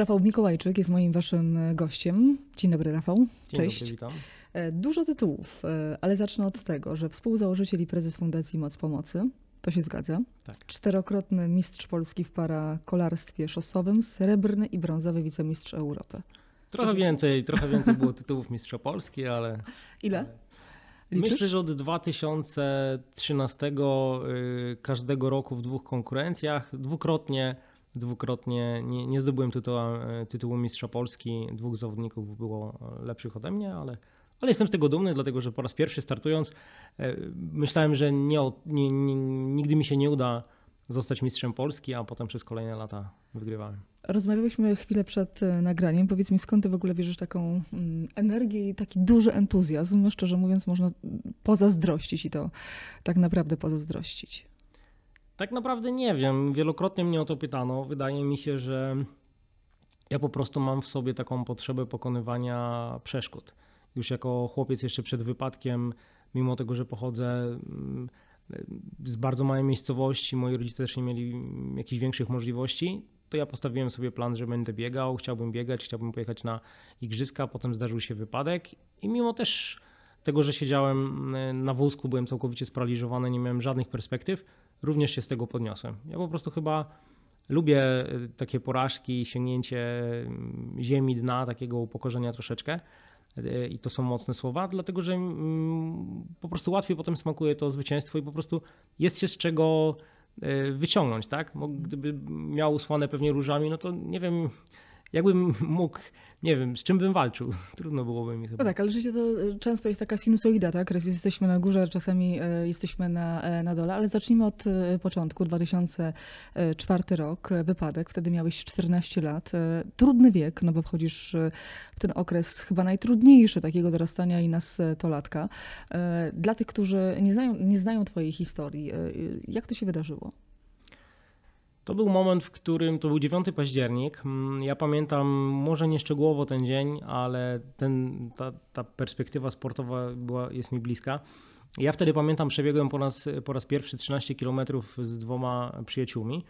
Rafał Mikołajczyk jest moim waszym gościem. Dzień dobry, Rafał. Dzień Cześć. Dobry, witam. E, Dużo tytułów, e, ale zacznę od tego, że współzałożyciel i prezes Fundacji Moc Pomocy. To się zgadza. Tak. Czterokrotny mistrz Polski w parakolarstwie szosowym, srebrny i brązowy wicemistrz Europy. Trochę więcej, trochę więcej było tytułów Mistrza Polski, ale Ile? Liczysz? myślę, że od 2013 y, każdego roku w dwóch konkurencjach, dwukrotnie, dwukrotnie nie, nie zdobyłem tytułu, tytułu Mistrza Polski. Dwóch zawodników było lepszych ode mnie, ale, ale jestem z tego dumny, dlatego że po raz pierwszy startując e, myślałem, że nie, nie, nie, nigdy mi się nie uda zostać mistrzem Polski, a potem przez kolejne lata wygrywałem. Rozmawialiśmy chwilę przed e, nagraniem. Powiedz mi, skąd ty w ogóle bierzesz taką mm, energię i taki duży entuzjazm? Szczerze mówiąc, można pozazdrościć i to tak naprawdę pozazdrościć. Tak naprawdę nie wiem. Wielokrotnie mnie o to pytano. Wydaje mi się, że ja po prostu mam w sobie taką potrzebę pokonywania przeszkód. Już jako chłopiec jeszcze przed wypadkiem, mimo tego, że pochodzę mm, z bardzo małej miejscowości, moi rodzice też nie mieli jakichś większych możliwości, to ja postawiłem sobie plan, że będę biegał, chciałbym biegać, chciałbym pojechać na igrzyska, potem zdarzył się wypadek i mimo też tego, że siedziałem mm, na wózku, byłem całkowicie sparaliżowany, nie miałem żadnych perspektyw, również się z tego podniosłem. Ja po prostu chyba lubię y, takie porażki, sięgnięcie mm, ziemi, dna, takiego upokorzenia troszeczkę. Y, I to są mocne słowa, dlatego że mm, po prostu łatwiej potem smakuje to zwycięstwo i po prostu jest się z czego y, wyciągnąć, tak? Gdyby miał usłane pewnie różami, no to nie wiem, jakbym mógł, nie wiem, z czym bym walczył. Trudno byłoby mi chyba. No tak, ale życie to e, często jest taka sinusoida, tak? Raz jesteśmy na górze, czasami e, jesteśmy na, e, na dole, ale zacznijmy od początku. 2004 rok, wypadek, wtedy miałeś 14 lat. Trudny wiek, no bo wchodzisz w ten okres chyba najtrudniejszy takiego dorastania i nastolatka. E, Dla tych, którzy nie znają, nie znają twojej historii, jak to się wydarzyło? To był moment, w którym to był 9 październik. Mm, Ja pamiętam może nie szczegółowo ten dzień, ale ten, ta, ta perspektywa sportowa była, jest mi bliska. Ja wtedy pamiętam, przebiegłem po raz, po raz pierwszy 13 km z dwoma przyjaciółmi.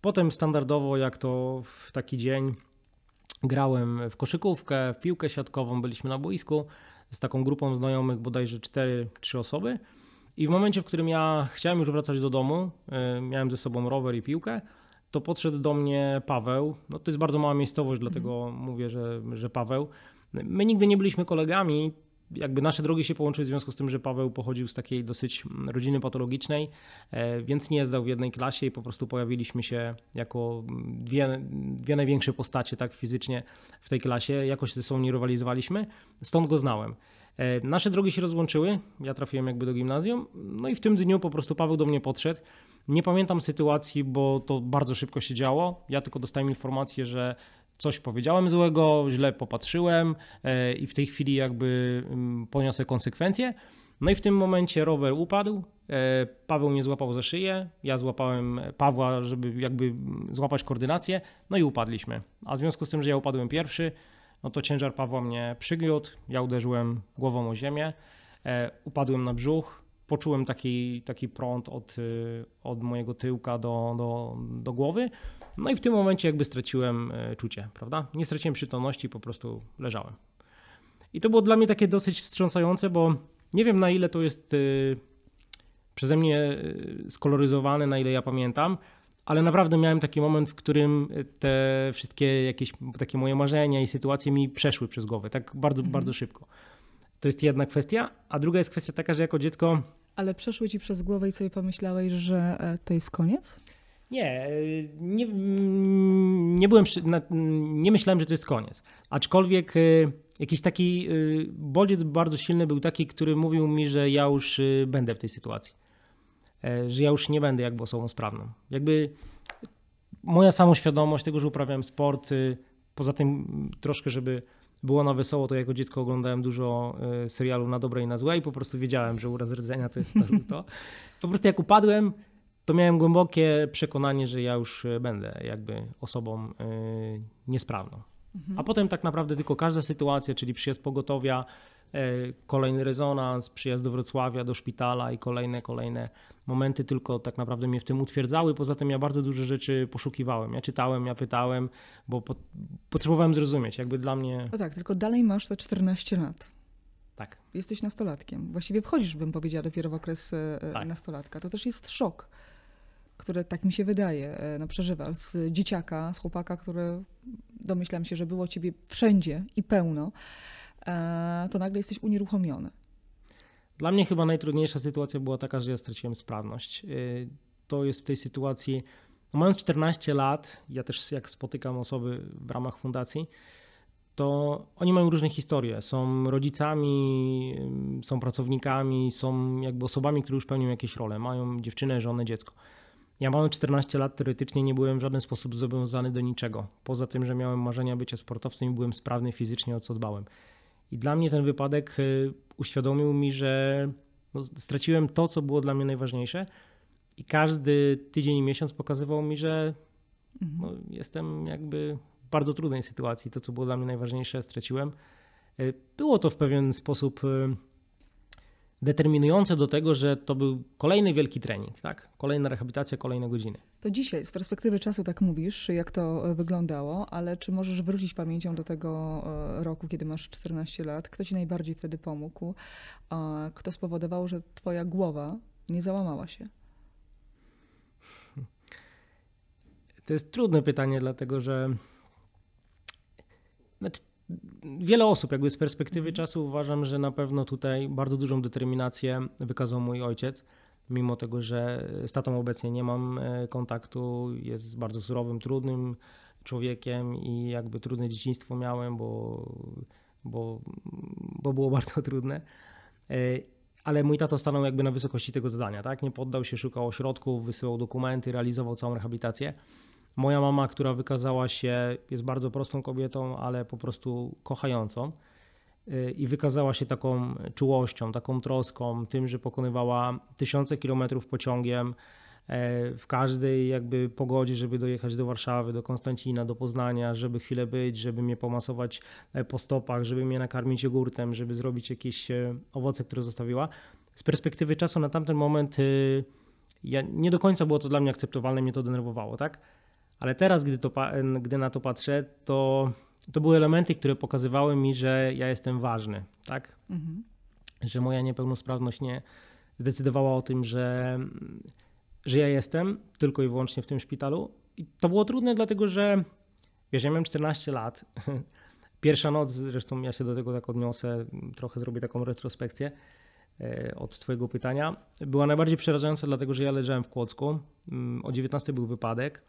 Potem standardowo, jak to w taki dzień, grałem w koszykówkę, w piłkę siatkową, byliśmy na boisku z taką grupą znajomych, bodajże 4-3 osoby. I w momencie, w którym ja chciałem już wracać do domu, y, miałem ze sobą rower i piłkę, to podszedł do mnie Paweł. No to jest bardzo mała miejscowość, dlatego mówię, że, że Paweł. My nigdy nie byliśmy kolegami. Jakby nasze drogi się połączyły w związku z tym, że Paweł pochodził z takiej dosyć mm, rodziny patologicznej, e, więc nie zdał w jednej klasie i po prostu pojawiliśmy się jako mm, dwie, dwie największe postacie tak fizycznie w tej klasie. Jakoś ze sobą nie rywalizowaliśmy, stąd go znałem. E, Nasze drogi się rozłączyły, ja trafiłem jakby do gimnazjum, no i w tym dniu po prostu Paweł do mnie podszedł. Nie pamiętam sytuacji, bo to bardzo szybko się działo. Ja tylko dostałem informację, że coś powiedziałem złego, źle popatrzyłem e, i w tej chwili jakby mm, poniosę konsekwencje. No i w tym momencie rower upadł, e, Paweł mnie złapał za szyję, ja złapałem Pawła, żeby jakby mm, złapać koordynację, no i upadliśmy. A w związku z tym, że ja upadłem pierwszy, no to ciężar Pawła mnie przygniótł, ja uderzyłem głową o ziemię, e, upadłem na brzuch, poczułem taki, taki prąd od, y, od mojego tyłka do, do, do głowy, no i w tym momencie jakby straciłem e, czucie, prawda? Nie straciłem przytomności, po prostu leżałem. I to było dla mnie takie dosyć wstrząsające, bo nie wiem na ile to jest y, przeze mnie y, skoloryzowane, na ile ja pamiętam, ale naprawdę miałem taki moment, w którym te wszystkie jakieś takie moje marzenia i sytuacje mi przeszły przez głowę, tak bardzo, bardzo szybko. To jest jedna kwestia, a druga jest kwestia taka, że jako dziecko Ale przeszły ci przez głowę i sobie pomyślałeś, że e, to jest koniec? Nie, y, nie, nie byłem, nie myślałem, że to jest koniec. Aczkolwiek y, jakiś taki bodziec bardzo silny był taki, który mówił mi, że ja już będę w tej sytuacji. E, Że ja już nie będę jakby osobą sprawną. Jakby moja samoświadomość tego, że uprawiałem sport, y, poza tym troszkę, żeby było na wesoło, to jako dziecko oglądałem dużo y, serialu na dobre i na złe i po prostu wiedziałem, że uraz rdzenia to jest to. to. Po prostu jak upadłem, to miałem głębokie przekonanie, że ja już e, będę jakby osobą y, niesprawną. A potem tak naprawdę tylko każda sytuacja, czyli przyjazd pogotowia, Kolejny rezonans, przyjazd do Wrocławia, do szpitala i kolejne, kolejne momenty tylko tak naprawdę mnie w tym utwierdzały. Poza tym ja bardzo dużo rzeczy poszukiwałem. Ja czytałem, ja pytałem, bo po, potrzebowałem zrozumieć. Jakby dla mnie. No tak, tylko dalej masz te 14 lat. Tak. Jesteś nastolatkiem. Właściwie wchodzisz, bym powiedziała, dopiero w okres e, tak. nastolatka. To też jest szok, który tak mi się wydaje, e, no, przeżywasz z dzieciaka, z chłopaka, który domyślam się, że było ciebie wszędzie i pełno, e, to nagle jesteś unieruchomiony. Dla mnie chyba najtrudniejsza sytuacja była taka, że ja straciłem sprawność. Y, to jest w tej sytuacji, no mając 14 lat, ja też jak spotykam osoby w ramach fundacji, to oni mają różne historie. Są rodzicami, są pracownikami, są jakby osobami, które już pełnią jakieś role. Mają dziewczynę, żonę, dziecko. Ja mając 14 lat, teoretycznie nie byłem w żaden sposób zobowiązany do niczego. Poza tym, że miałem marzenia bycia sportowcem i byłem sprawny fizycznie, o co dbałem. I dla mnie ten wypadek y, uświadomił mi, że no, straciłem to, co było dla mnie najważniejsze. I każdy tydzień i miesiąc pokazywał mi, że mhm. no, jestem jakby w bardzo trudnej sytuacji. To, co było dla mnie najważniejsze, straciłem. Y, było to w pewien sposób y, determinujące do tego, że to był kolejny wielki trening, tak? Kolejna rehabilitacja, kolejne godziny. To dzisiaj z perspektywy czasu tak mówisz, jak to e, wyglądało, ale czy możesz wrócić pamięcią do tego e, roku, kiedy masz 14 lat? Kto ci najbardziej wtedy pomógł? Kto spowodował, że twoja głowa nie załamała się? To jest trudne pytanie, dlatego że znaczy, wiele osób, jakby z perspektywy mhm. czasu, uważam, że na pewno tutaj bardzo dużą determinację wykazał mój ojciec. Mimo tego, że z tatą obecnie nie mam e, kontaktu, jest bardzo surowym, trudnym człowiekiem i jakby trudne dzieciństwo miałem, bo, bo, bo było bardzo trudne. E, ale mój tato stanął jakby na wysokości tego zadania, tak? Nie poddał się, szukał ośrodków, wysyłał dokumenty, realizował całą rehabilitację. Moja mama, która wykazała się, jest bardzo prostą kobietą, ale po prostu kochającą y, i wykazała się taką czułością, taką troską, tym, że pokonywała tysiące kilometrów pociągiem e, w każdej jakby pogodzie, żeby dojechać do Warszawy, do Konstancina, do Poznania, żeby chwilę być, żeby mnie pomasować e, po stopach, żeby mnie nakarmić jogurtem, żeby zrobić jakieś e, owoce, które zostawiła. Z perspektywy czasu na tamten moment ja, nie do końca było to dla mnie akceptowalne, mnie to denerwowało, tak? Ale teraz, gdy, to, gdy na to patrzę, to, to były elementy, które pokazywały mi, że ja jestem ważny, tak? Mhm. Że moja niepełnosprawność nie zdecydowała o tym, że, że ja jestem tylko i wyłącznie w tym szpitalu. I to było trudne, dlatego że wiesz, ja miałem 14 lat. Pierwsza noc, zresztą ja się do tego tak odniosę, trochę zrobię taką retrospekcję e, od Twojego pytania. Była najbardziej przerażająca, dlatego że ja leżałem w Kłodzku. Mm, o 19 był wypadek.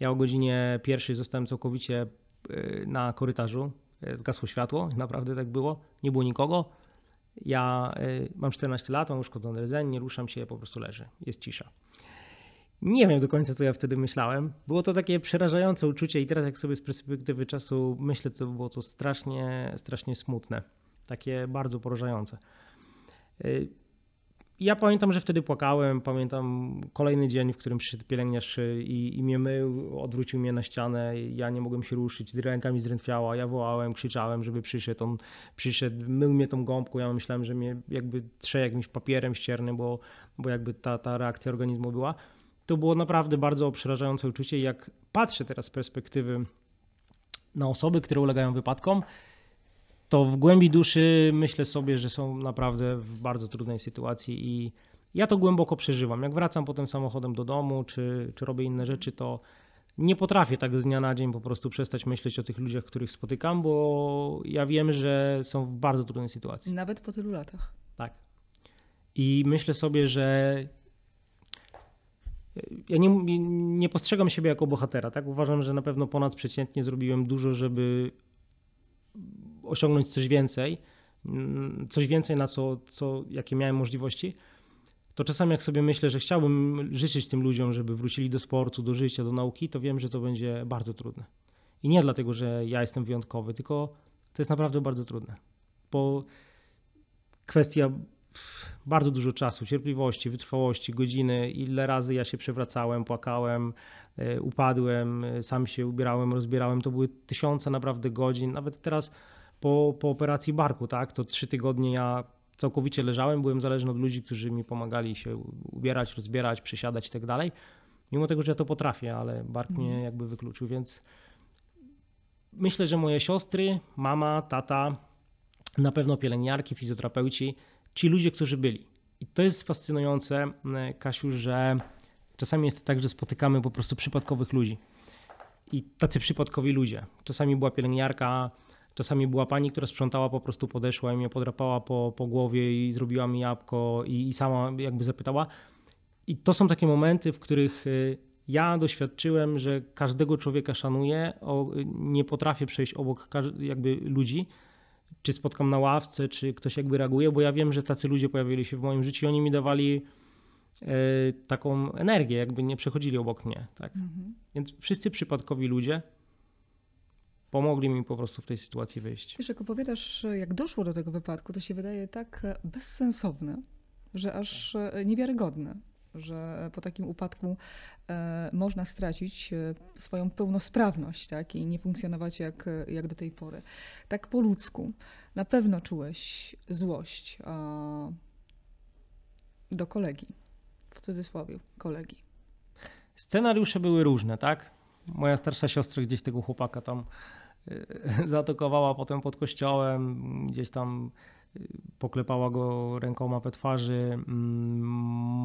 Ja o godzinie pierwszej zostałem całkowicie y, na korytarzu. Y, zgasło światło, naprawdę tak było. Nie było nikogo. Ja y, mam 14 lat, mam uszkodzony rdzeń, nie ruszam się, po prostu leżę. Jest cisza. Nie wiem do końca, co ja wtedy myślałem. Było to takie przerażające uczucie i teraz jak sobie z perspektywy czasu myślę, to było to strasznie, strasznie smutne. Takie bardzo porażające. Ja pamiętam, że wtedy płakałem. Pamiętam kolejny dzień, w którym przyszedł pielęgniarz i, i mnie mył, odwrócił mnie na ścianę. Ja nie mogłem się ruszyć, ręka mi zdrętwiała. Ja wołałem, krzyczałem, żeby przyszedł. On przyszedł, mył mnie tą gąbką. Ja myślałem, że mnie jakby trze jakimś papierem ściernym, bo, bo jakby ta, ta reakcja organizmu była. To było naprawdę bardzo przerażające uczucie. Jak patrzę teraz z perspektywy na osoby, które ulegają wypadkom, to w głębi duszy myślę sobie, że są naprawdę w bardzo trudnej sytuacji i ja to głęboko przeżywam. Jak wracam potem samochodem do domu, czy, czy robię inne rzeczy, to nie potrafię tak z dnia na dzień po prostu przestać myśleć o tych ludziach, których spotykam, bo ja wiem, że są w bardzo trudnej sytuacji. Nawet po tylu latach. Tak. I myślę sobie, że ja nie, nie postrzegam siebie jako bohatera. Tak? Uważam, że na pewno ponadprzeciętnie zrobiłem dużo, żeby osiągnąć coś więcej, mm, coś więcej na co, co jakie miałem możliwości, to czasami jak sobie myślę, że chciałbym życzyć tym ludziom, żeby wrócili do sportu, do życia, do nauki, to wiem, że to będzie bardzo trudne. I nie dlatego, że ja jestem wyjątkowy, tylko to jest naprawdę bardzo trudne. Bo kwestia bardzo dużo czasu, cierpliwości, wytrwałości, godziny, ile razy ja się przewracałem, płakałem, e, upadłem, sam się ubierałem, rozbierałem. To były tysiące naprawdę godzin. Nawet teraz po, po operacji barku, tak? To trzy tygodnie ja całkowicie leżałem, byłem zależny od ludzi, którzy mi pomagali się ubierać, rozbierać, przesiadać i tak dalej. Mimo tego, że ja to potrafię, ale bark mnie Mhm. jakby wykluczył, więc myślę, że moje siostry, mama, tata, na pewno pielęgniarki, fizjoterapeuci, ci ludzie, którzy byli. I to jest fascynujące, m, Kasiu, że czasami jest tak, że spotykamy po prostu przypadkowych ludzi. I tacy przypadkowi ludzie. Czasami była pielęgniarka, czasami była pani, która sprzątała, po prostu podeszła i mnie podrapała po, po głowie i zrobiła mi jabłko i, i sama jakby zapytała. I to są takie momenty, w których y, ja doświadczyłem, że każdego człowieka szanuję, o, nie potrafię przejść obok jakby ludzi, czy spotkam na ławce, czy ktoś jakby reaguje, bo ja wiem, że tacy ludzie pojawili się w moim życiu i oni mi dawali e, taką energię, jakby nie przechodzili obok mnie. Tak? Mhm. Więc wszyscy przypadkowi ludzie pomogli mi po prostu w tej sytuacji wyjść. Wiesz, jak opowiadasz, jak doszło do tego wypadku, to się wydaje tak bezsensowne, że aż niewiarygodne, że po takim upadku e, można stracić e, swoją pełnosprawność tak? i nie funkcjonować jak, jak do tej pory. Tak po ludzku. Na pewno czułeś złość do kolegi, w cudzysłowie kolegi. Scenariusze były różne, tak? Moja starsza siostra gdzieś tego chłopaka tam zaatakowała potem pod kościołem, gdzieś tam e, poklepała go rękoma po twarzy. Mm,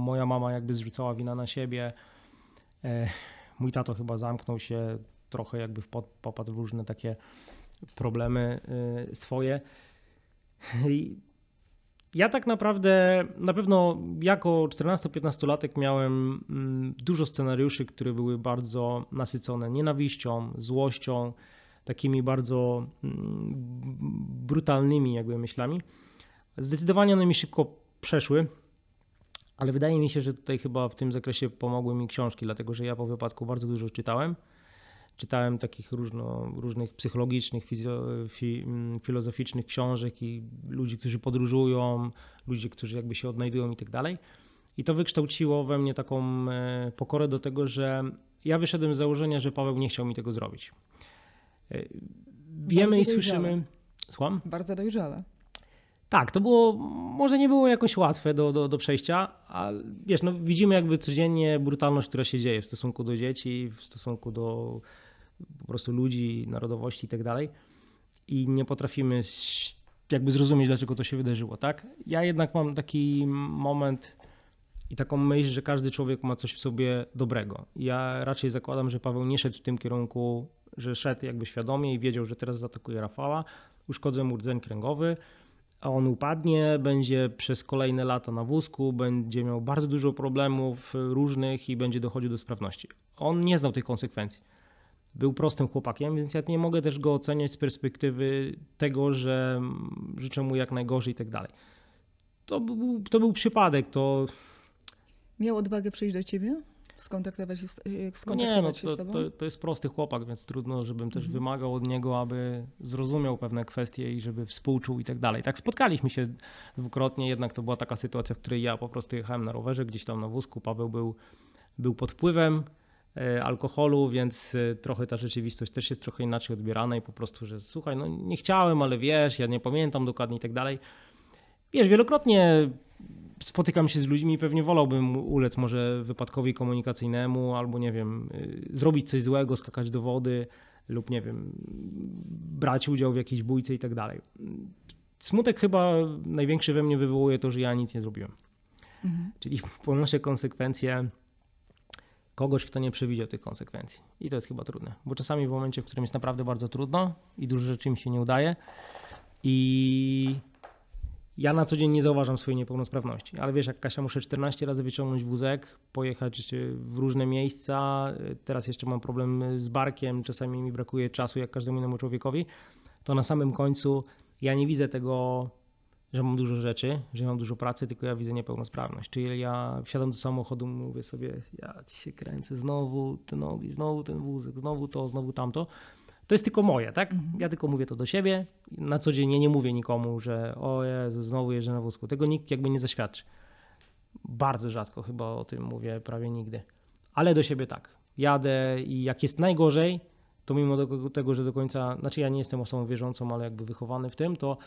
Moja mama jakby zrzucała wina na siebie. E, Mój tato chyba zamknął się, trochę jakby popadł w różne takie problemy e, swoje. Ja tak naprawdę, na pewno jako 14-15-latek miałem mm, dużo scenariuszy, które były bardzo nasycone nienawiścią, złością, takimi bardzo mm, brutalnymi jakby myślami. Zdecydowanie one mi szybko przeszły, ale wydaje mi się, że tutaj chyba w tym zakresie pomogły mi książki, dlatego że ja po wypadku bardzo dużo czytałem. Czytałem takich różno, różnych psychologicznych, fizjo, fi, mm, filozoficznych książek i ludzi, którzy podróżują, ludzi, którzy jakby się odnajdują i tak dalej. I to wykształciło we mnie taką e, pokorę do tego, że ja wyszedłem z założenia, że Paweł nie chciał mi tego zrobić. E, Wiemy Bardzo i słyszymy. Słucham? Bardzo dojrzale. Tak, to było, może nie było jakoś łatwe do, do, do przejścia, ale wiesz, no widzimy jakby codziennie brutalność, która się dzieje w stosunku do dzieci, w stosunku do po prostu ludzi, narodowości i tak dalej. I nie potrafimy jakby zrozumieć, dlaczego to się wydarzyło, tak? Ja jednak mam taki moment i taką myśl, że każdy człowiek ma coś w sobie dobrego. Ja raczej zakładam, że Paweł nie szedł w tym kierunku, że szedł jakby świadomie i wiedział, że teraz zaatakuje Rafała, uszkodzę mu rdzeń kręgowy, a on upadnie, będzie przez kolejne lata na wózku, będzie miał bardzo dużo problemów różnych i będzie dochodził do sprawności. On nie znał tych konsekwencji. Był prostym chłopakiem, więc ja nie mogę też go oceniać z perspektywy tego, że życzę mu jak najgorzej i tak dalej. To był, to był przypadek, to Miał odwagę przyjść do ciebie? Skontaktować się z, e, no nie, skontaktować no, się to, z tobą? to, to jest prosty chłopak, więc trudno, żebym też Mhm. wymagał od niego, aby zrozumiał pewne kwestie i żeby współczuł i tak dalej. Tak spotkaliśmy się dwukrotnie, jednak to była taka sytuacja, w której ja po prostu jechałem na rowerze gdzieś tam na wózku, Paweł był, był pod wpływem e, alkoholu, więc e, trochę ta rzeczywistość też jest trochę inaczej odbierana i po prostu, że słuchaj, no nie chciałem, ale wiesz, ja nie pamiętam dokładnie i tak dalej. Wiesz, wielokrotnie spotykam się z ludźmi i pewnie wolałbym ulec może wypadkowi komunikacyjnemu albo nie wiem, y, zrobić coś złego, skakać do wody lub nie wiem, brać udział w jakiejś bójce i tak dalej. Smutek chyba największy we mnie wywołuje to, że ja nic nie zrobiłem. Mhm. Czyli ponoszę konsekwencje kogoś, kto nie przewidział tych konsekwencji. I to jest chyba trudne, bo czasami w momencie, w którym jest naprawdę bardzo trudno i dużo rzeczy mi się nie udaje i ja na co dzień nie zauważam swojej niepełnosprawności, ale wiesz, jak Kasia muszę 14 razy wyciągnąć wózek, pojechać w różne miejsca, teraz jeszcze mam problem z barkiem, czasami mi brakuje czasu, jak każdemu innemu człowiekowi, to na samym końcu ja nie widzę tego, że mam dużo rzeczy, że mam dużo pracy, tylko ja widzę niepełnosprawność. Czyli ja wsiadam do samochodu, mówię sobie, ja ci się kręcę, znowu te nogi, znowu ten wózek, znowu to, znowu tamto. To jest tylko moje, tak? Mhm. Ja tylko mówię to do siebie. Na co dzień nie mówię nikomu, że o Jezu, znowu jeżdżę na wózku. Tego nikt jakby nie zaświadczy. Bardzo rzadko chyba o tym mówię, prawie nigdy. Ale do siebie tak. Jadę i jak jest najgorzej, to mimo tego, że do końca, znaczy ja nie jestem osobą wierzącą, ale jakby wychowany w tym, to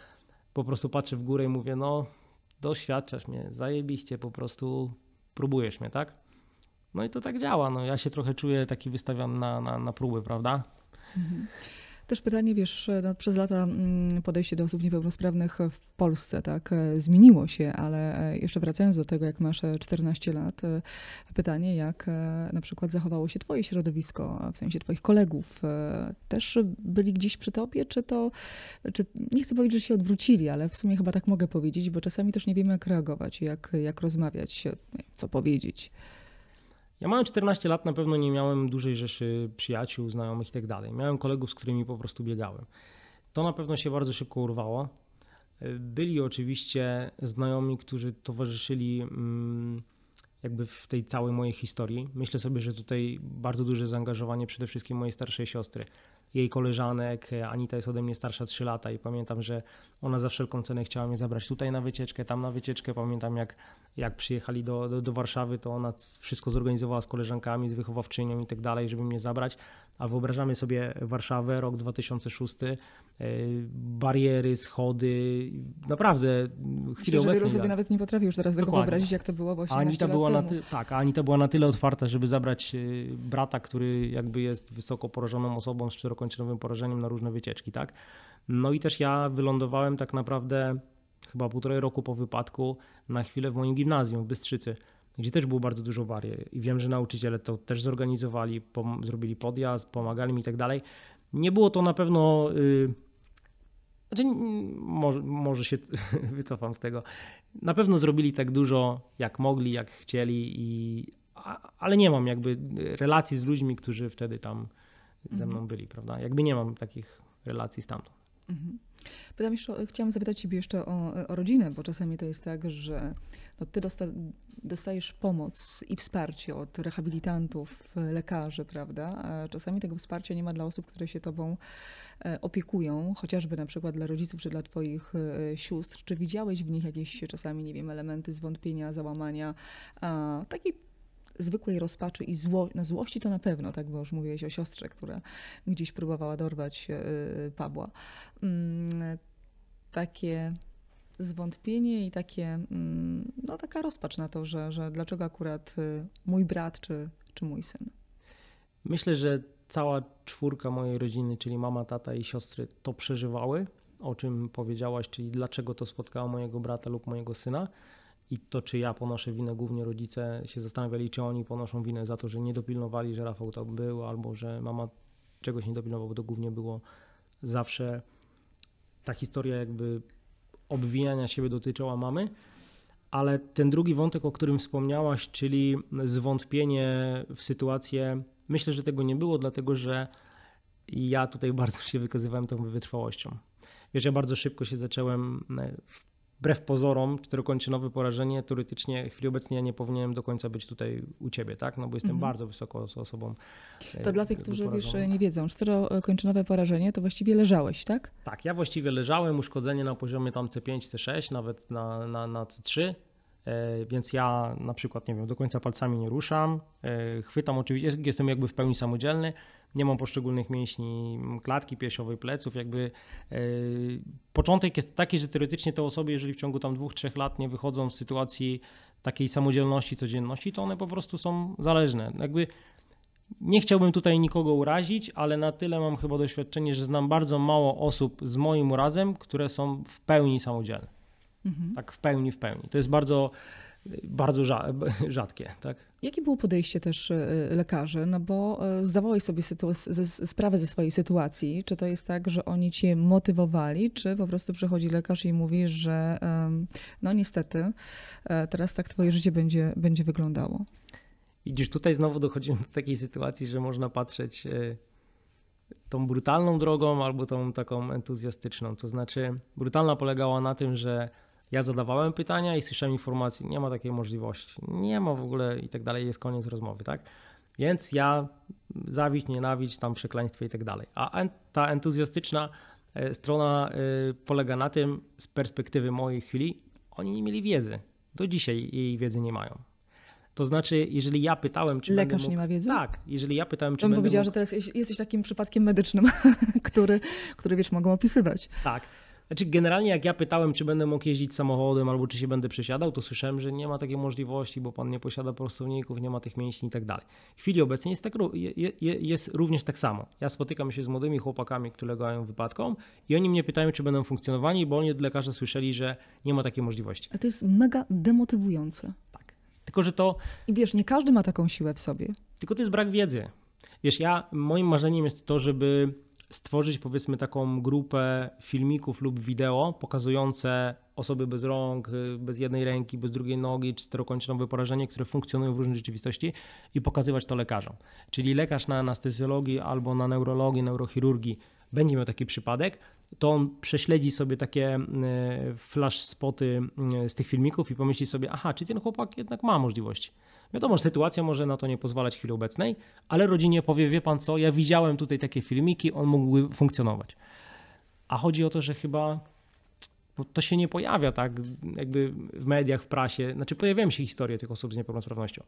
po prostu patrzę w górę i mówię, no doświadczasz mnie, zajebiście, po prostu próbujesz mnie, tak? No i to tak działa. No, ja się trochę czuję taki wystawiony na, na, na próby, prawda? Mhm. Też pytanie, wiesz, no, przez lata mm, podejście do osób niepełnosprawnych w Polsce tak e, zmieniło się, ale e, jeszcze wracając do tego, jak masz 14 e, lat, pytanie, jak na przykład zachowało się twoje środowisko, w sensie twoich kolegów, też byli gdzieś przy tobie, czy to, czy, nie chcę powiedzieć, że się odwrócili, ale w sumie chyba tak mogę powiedzieć, bo czasami też nie wiemy, jak reagować, jak, jak rozmawiać, co powiedzieć. Ja mając 14 lat na pewno nie miałem dużej rzeszy przyjaciół, znajomych i tak dalej. Miałem kolegów, z którymi po prostu biegałem. To na pewno się bardzo szybko urwało. Byli oczywiście znajomi, którzy towarzyszyli mm, jakby w tej całej mojej historii. Myślę sobie, że tutaj bardzo duże zaangażowanie przede wszystkim mojej starszej siostry jej koleżanek. Anita jest ode mnie starsza 3 lata i pamiętam, że ona za wszelką cenę chciała mnie zabrać tutaj na wycieczkę, tam na wycieczkę. Pamiętam jak, jak przyjechali do, do, do Warszawy, to ona wszystko zorganizowała z koleżankami, z wychowawczynią i tak dalej, żeby mnie zabrać. A wyobrażamy sobie Warszawę, rok 2006, e, bariery, schody, naprawdę chwilę obecnej. że sobie nawet nie potrafię już teraz tego wyobrazić, jak to było właśnie Anita była na ty, Tak, Anita była na tyle otwarta, żeby zabrać e, brata, który jakby jest wysoko porażoną osobą z czterokończynowym porażeniem na różne wycieczki, tak? No i też ja wylądowałem tak naprawdę chyba półtorej roku po wypadku na chwilę w moim gimnazjum w Bystrzycy gdzie też było bardzo dużo barier i wiem, że nauczyciele to też zorganizowali, pom- zrobili podjazd, pomagali mi i tak dalej. Nie było to na pewno... Yy, znaczy, może, może się wycofam z tego. Na pewno zrobili tak dużo, jak mogli, jak chcieli, i, a, ale nie mam jakby relacji z ludźmi, którzy wtedy tam ze mną mhm. byli, prawda? Jakby nie mam takich relacji stamtąd. Mhm. Pytam jeszcze, chciałam zapytać Ciebie jeszcze o, o rodzinę, bo czasami to jest tak, że no Ty dosta, dostajesz pomoc i wsparcie od rehabilitantów, lekarzy, prawda? A czasami tego wsparcia nie ma dla osób, które się Tobą e, opiekują, chociażby na przykład dla rodziców czy dla Twoich e, sióstr. Czy widziałeś w nich jakieś czasami, nie wiem, elementy zwątpienia, załamania, takiej zwykłej rozpaczy i zło, no złości to na pewno, tak, bo już mówiłeś o siostrze, która gdzieś próbowała dorwać e, Pawła. Mm, takie zwątpienie i takie, mm, no taka rozpacz na to, że, że dlaczego akurat y, mój brat czy, czy mój syn. Myślę, że cała czwórka mojej rodziny, czyli mama, tata i siostry to przeżywały, o czym powiedziałaś, czyli dlaczego to spotkało mojego brata lub mojego syna i to, czy ja ponoszę winę, głównie rodzice się zastanawiali, czy oni ponoszą winę za to, że nie dopilnowali, że Rafał tam był, albo że mama czegoś nie dopilnował, bo to głównie było zawsze ta historia jakby obwijania siebie dotyczyła mamy. Ale ten drugi wątek, o którym wspomniałaś, czyli zwątpienie w sytuację, myślę, że tego nie było, dlatego że ja tutaj bardzo się wykazywałem tą wytrwałością. Wiesz, ja bardzo szybko się zacząłem wbrew pozorom, czterokończynowe porażenie, teoretycznie w chwili obecnej ja nie powinienem do końca być tutaj u ciebie, tak? No bo jestem mhm. bardzo wysoko osobą. To dla tych, którzy wiesz, nie wiedzą, czterokończynowe porażenie to właściwie leżałeś, tak? Tak, ja właściwie leżałem, uszkodzenie na poziomie tam C5, C6, nawet na, na, na C3. E, więc ja na przykład, nie wiem, do końca palcami nie ruszam, e, chwytam oczywiście, jestem jakby w pełni samodzielny, nie mam poszczególnych mięśni klatki piersiowej, pleców, jakby e, początek jest taki, że teoretycznie te osoby, jeżeli w ciągu tam dwóch, trzech lat nie wychodzą z sytuacji takiej samodzielności, codzienności, to one po prostu są zależne. Jakby nie chciałbym tutaj nikogo urazić, ale na tyle mam chyba doświadczenie, że znam bardzo mało osób z moim urazem, które są w pełni samodzielne. Mhm. Tak w pełni, w pełni. To jest bardzo bardzo rzadkie. Tak? Jakie było podejście też e, lekarzy? No bo e, zdawałeś sobie sprawę ze swojej sytuacji. Czy to jest tak, że oni cię motywowali, czy po prostu przychodzi lekarz i mówi, że no niestety e, teraz tak twoje życie będzie, będzie wyglądało? Widzisz, tutaj znowu dochodzimy do takiej sytuacji, że można patrzeć tą brutalną drogą albo tą taką entuzjastyczną. To znaczy, brutalna polegała na tym, że ja zadawałem pytania i słyszałem informacje, nie ma takiej możliwości, nie ma w ogóle i tak dalej, jest koniec rozmowy, tak? Więc ja zawiść, nienawiść, tam przekleństwo i tak dalej. A ta entuzjastyczna e, strona e, polega na tym, z perspektywy mojej chwili, oni nie mieli wiedzy. Do dzisiaj jej wiedzy nie mają. To znaczy, jeżeli ja pytałem, czy Lekarz mógł... nie ma wiedzy? Tak, jeżeli ja pytałem, czy będę powiedziała, mógł... że teraz jesteś takim przypadkiem medycznym, który, który wiesz, mogą opisywać. Tak. Znaczy, generalnie jak ja pytałem, czy będę mógł jeździć samochodem albo czy się będę przesiadał, to słyszałem, że nie ma takiej możliwości, bo pan nie posiada prostowników, nie ma tych mięśni i tak dalej. W chwili obecnej jest, tak, jest również tak samo. Ja spotykam się z młodymi chłopakami, które ulegają wypadkom i oni mnie pytają, czy będą funkcjonowani, bo oni od lekarza słyszeli, że nie ma takiej możliwości. A to jest mega demotywujące. Tak. Tylko, że to I wiesz, nie każdy ma taką siłę w sobie. Tylko to jest brak wiedzy. Wiesz, ja, moim marzeniem jest to, żeby stworzyć powiedzmy taką grupę filmików lub wideo pokazujące osoby bez rąk, bez jednej ręki, bez drugiej nogi, czterokończynowe porażenie, które funkcjonują w różnej rzeczywistości i pokazywać to lekarzom. Czyli lekarz na anestezjologii albo na neurologii, neurochirurgii będzie miał taki przypadek, to on prześledzi sobie takie y, flash spoty y, z tych filmików i pomyśli sobie, aha, czy ten chłopak jednak ma możliwości. Wiadomo, że sytuacja może na to nie pozwalać w chwili obecnej, ale rodzinie powie, wie pan co, ja widziałem tutaj takie filmiki, on mógłby funkcjonować. A chodzi o to, że chyba to się nie pojawia tak jakby w mediach, w prasie. Znaczy pojawiają się historie tych osób z niepełnosprawnością,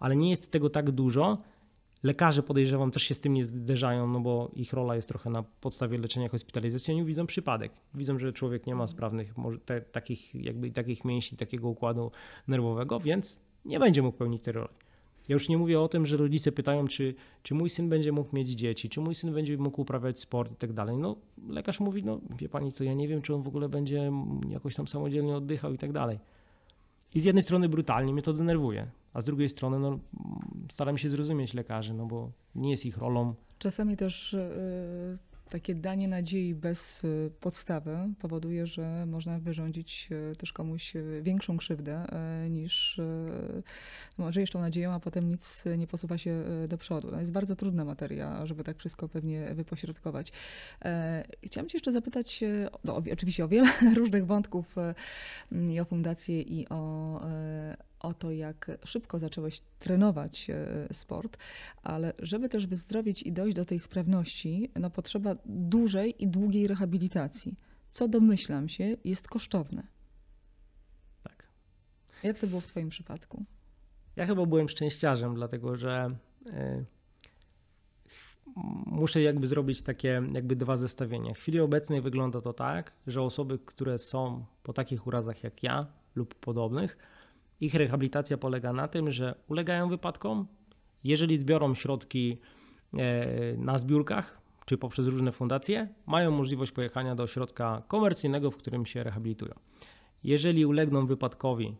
ale nie jest tego tak dużo. Lekarze podejrzewam też się z tym nie zderzają, no bo ich rola jest trochę na podstawie leczenia hospitalizacji. Oni widzą przypadek. Widzą, że człowiek nie ma sprawnych te, takich, jakby, takich mięśni, takiego układu nerwowego, więc nie będzie mógł pełnić tej roli. Ja już nie mówię o tym, że rodzice pytają, czy, czy mój syn będzie mógł mieć dzieci, czy mój syn będzie mógł uprawiać sport i tak dalej. No, lekarz mówi, no wie pani co, ja nie wiem, czy on w ogóle będzie jakoś tam samodzielnie oddychał i tak dalej. I z jednej strony brutalnie mnie to denerwuje, a z drugiej strony no, staram się zrozumieć lekarzy, no bo nie jest ich rolą. Czasami też e, takie danie nadziei bez e, podstawy powoduje, że można wyrządzić e, też komuś e, większą krzywdę niż e, no, żyjesz tą nadzieją, a potem nic nie posuwa się do przodu. To jest bardzo trudna materia, żeby tak wszystko pewnie wypośrodkować. E, Chciałam cię jeszcze zapytać, no, oczywiście o wiele różnych wątków i o fundację i o, o to, jak szybko zacząłeś trenować e, sport, ale żeby też wyzdrowieć i dojść do tej sprawności, no potrzeba dużej i długiej rehabilitacji. Co domyślam się, jest kosztowne. Tak. Jak to było w Twoim przypadku? Ja chyba byłem szczęściarzem, dlatego że y, muszę jakby zrobić takie jakby dwa zestawienia. W chwili obecnej wygląda to tak, że osoby, które są po takich urazach jak ja lub podobnych, ich rehabilitacja polega na tym, że ulegają wypadkom, jeżeli zbiorą środki e, na zbiórkach czy poprzez różne fundacje, mają możliwość pojechania do ośrodka komercyjnego, w którym się rehabilitują. Jeżeli ulegną wypadkowi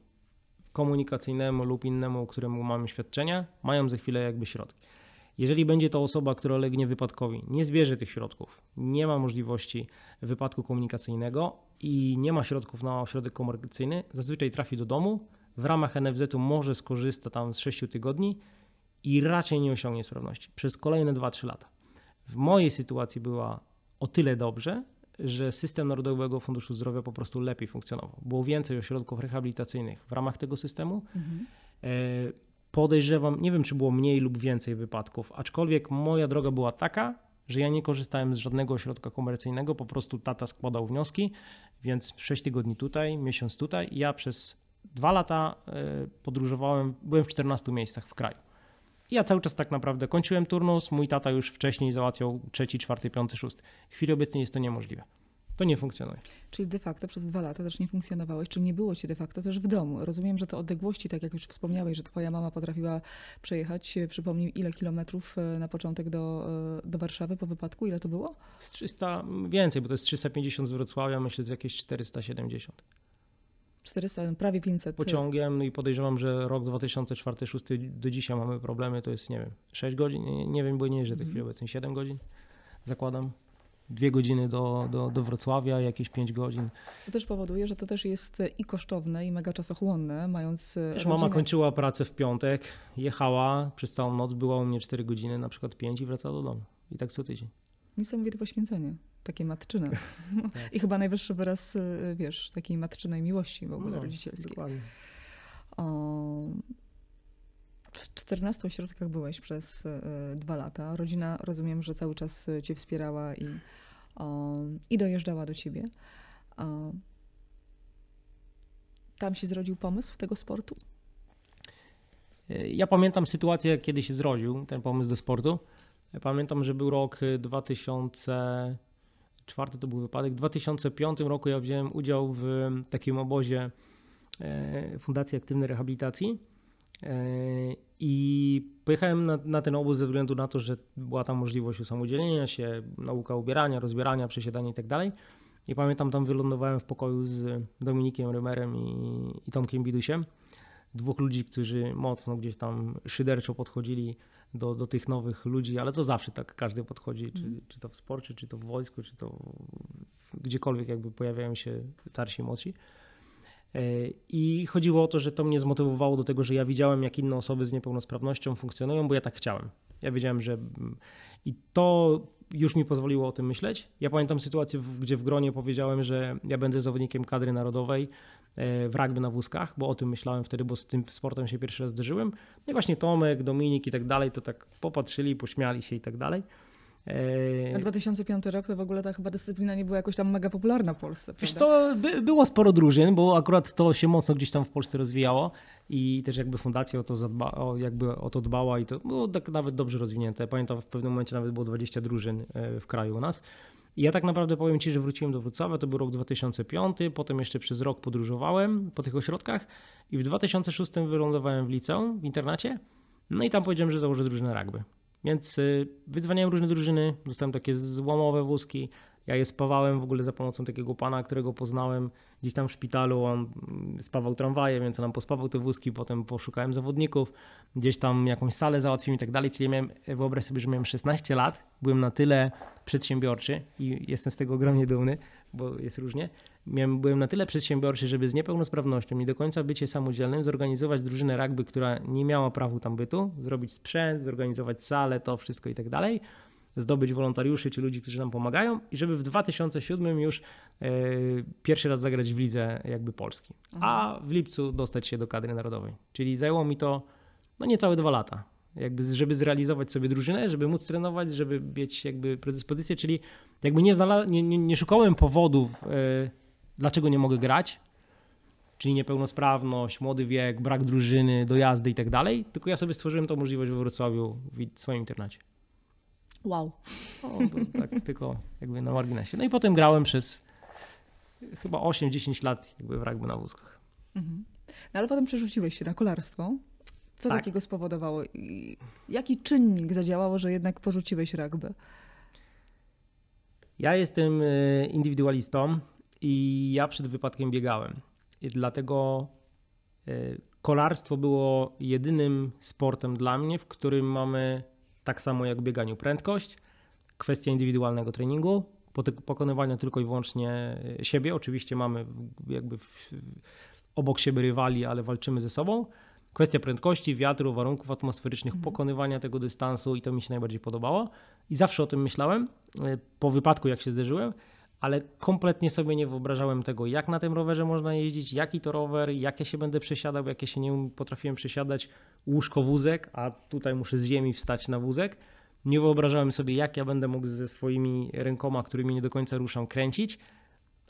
komunikacyjnemu lub innemu, któremu mamy świadczenia, mają za chwilę jakby środki. Jeżeli będzie to osoba, która ulegnie wypadkowi, nie zbierze tych środków, nie ma możliwości wypadku komunikacyjnego i nie ma środków na ośrodek komercyjny, zazwyczaj trafi do domu, w ramach NFZ-u może skorzysta tam z 6 tygodni i raczej nie osiągnie sprawności przez kolejne 2-3 lata. W mojej sytuacji była o tyle dobrze, że system Narodowego Funduszu Zdrowia po prostu lepiej funkcjonował. Było więcej ośrodków rehabilitacyjnych w ramach tego systemu. E, Podejrzewam, nie wiem czy było mniej lub więcej wypadków, aczkolwiek moja droga była taka, że ja nie korzystałem z żadnego ośrodka komercyjnego, po prostu tata składał wnioski, więc 6 tygodni tutaj, miesiąc tutaj. Ja przez dwa lata e, podróżowałem, byłem w 14 miejscach w kraju. I ja cały czas tak naprawdę kończyłem turnus, mój tata już wcześniej załatwiał trzeci, czwarty, piąty, szósty. W chwili obecnej jest to niemożliwe. To nie funkcjonuje. Czyli de facto przez dwa lata też nie funkcjonowałeś, czyli nie było cię de facto też w domu. Rozumiem, że te odległości, tak jak już wspomniałeś, że twoja mama potrafiła przejechać, przypomnij, ile kilometrów e, na początek do, e, do Warszawy po wypadku? Ile to było? Z 300 więcej, bo to jest 350 z Wrocławia, myślę z jakieś 470. 400, prawie 500. pociągiem no i podejrzewam, że rok 2004-2006 do dzisiaj mamy problemy, to jest nie wiem, 6 godzin, nie, nie wiem, bo nie jeżdżę w tej chwili obecnej, 7 godzin zakładam. Dwie godziny do, do, do Wrocławia, jakieś 5 godzin. To też powoduje, że to też jest i kosztowne, i mega czasochłonne, mając e, mama kończyła pracę w piątek, jechała przez całą noc, była u mnie 4 godziny, na przykład 5 i wracała do domu. I tak co tydzień. Niesamowite poświęcenie, takie matczyne. Tak. I chyba najwyższy wyraz, e, wiesz, takiej matczynej miłości w ogóle No, rodzicielskiej. Dokładnie. O, w 14 ośrodkach byłeś przez e, dwa lata. Rodzina, rozumiem, że cały czas cię wspierała i, o, i dojeżdżała do ciebie. O, tam się zrodził pomysł tego sportu? Ja pamiętam sytuację, kiedy się zrodził ten pomysł do sportu. Pamiętam, że był rok 2004, to był wypadek. W 2005 roku ja wziąłem udział w takim obozie Fundacji Aktywnej Rehabilitacji. I pojechałem na, na, ten obóz ze względu na to, że była tam możliwość usamodzielnienia się, nauka ubierania, rozbierania, przesiadania itd. Tak I pamiętam, tam wylądowałem w pokoju z Dominikiem Rymerem i, i Tomkiem Bidusiem. Dwóch ludzi, którzy mocno gdzieś tam szyderczo podchodzili do, do tych nowych ludzi, ale to zawsze tak każdy podchodzi, czy, mm. czy to w sporcie, czy to w wojsku, czy to gdziekolwiek jakby pojawiają się starsi młodsi. E, I chodziło o to, że to mnie zmotywowało do tego, że ja widziałem, jak inne osoby z niepełnosprawnością funkcjonują, bo ja tak chciałem. Ja wiedziałem, że. I to już mi pozwoliło o tym myśleć. Ja pamiętam sytuację, gdzie w gronie powiedziałem, że ja będę zawodnikiem kadry narodowej w rugby na wózkach, bo o tym myślałem wtedy, bo z tym sportem się pierwszy raz zderzyłem. No i właśnie Tomek, Dominik i tak dalej, to tak popatrzyli, pośmiali się i tak dalej. A 2005 rok to w ogóle ta chyba dyscyplina nie była jakoś tam mega popularna w Polsce. Wiesz co, by, było sporo drużyn, bo akurat to się mocno gdzieś tam w Polsce rozwijało i też jakby fundacja o to, zadba, o, jakby o to dbała i to było tak nawet dobrze rozwinięte. Pamiętam w pewnym momencie nawet było 20 drużyn e, w kraju u nas. Ja tak naprawdę powiem Ci, że wróciłem do Wrocławia, to był rok 2005, potem jeszcze przez rok podróżowałem po tych ośrodkach i w 2006 wylądowałem w liceum, w internacie, no i tam powiedziałem, że założę drużynę rugby. Więc y, wyzwaniałem różne drużyny, dostałem takie złomowe wózki. Ja je spawałem w ogóle za pomocą takiego pana, którego poznałem gdzieś tam w szpitalu. On spawał tramwaje, więc nam pospawał te wózki. Potem poszukałem zawodników, gdzieś tam jakąś salę załatwiłem i tak dalej. Czyli miałem, wyobraź sobie, że miałem 16 lat, byłem na tyle przedsiębiorczy i jestem z tego ogromnie dumny, bo jest różnie. Miałem, byłem na tyle przedsiębiorczy, żeby z niepełnosprawnością, nie do końca bycie samodzielnym, zorganizować drużynę rugby, która nie miała prawa tam bytu, zrobić sprzęt, zorganizować salę, to wszystko i tak dalej, zdobyć wolontariuszy czy ludzi, którzy nam pomagają i żeby w 2007 już e, pierwszy raz zagrać w lidze jakby Polski, a w lipcu dostać się do kadry narodowej. Czyli zajęło mi to no niecałe dwa lata. Jakby żeby zrealizować sobie drużynę, żeby móc trenować, żeby mieć jakby predyspozycję, czyli jakby nie, znala- nie, nie, nie szukałem powodów, yy, dlaczego nie mogę grać, czyli niepełnosprawność, młody wiek, brak drużyny, dojazdy i tak dalej, tylko ja sobie stworzyłem tą możliwość we Wrocławiu w swoim internacie. Wow. No, tak tylko jakby na marginesie. No i potem grałem przez chyba 8-10 lat jakby w rugby na wózkach. Mhm. No ale potem przerzuciłeś się na kolarstwo. Co tak. takiego spowodowało? Jaki czynnik zadziałało, że jednak porzuciłeś rugby? Ja jestem e, indywidualistą i ja przed wypadkiem biegałem. I dlatego e, kolarstwo było jedynym sportem dla mnie, w którym mamy tak samo jak w bieganiu prędkość, kwestia indywidualnego treningu, pokonywania tylko i wyłącznie e, siebie. Oczywiście mamy jakby w, obok siebie rywali, ale walczymy ze sobą. Kwestia prędkości, wiatru, warunków atmosferycznych, mhm. pokonywania tego dystansu i to mi się najbardziej podobało. I zawsze o tym myślałem, e, po wypadku jak się zderzyłem, ale kompletnie sobie nie wyobrażałem tego, jak na tym rowerze można jeździć, jaki to rower, jak ja się będę przesiadał, jak ja się nie potrafiłem przesiadać, łóżko wózek, a tutaj muszę z ziemi wstać na wózek. Nie wyobrażałem sobie, jak ja będę mógł ze swoimi rękoma, którymi nie do końca ruszam, kręcić,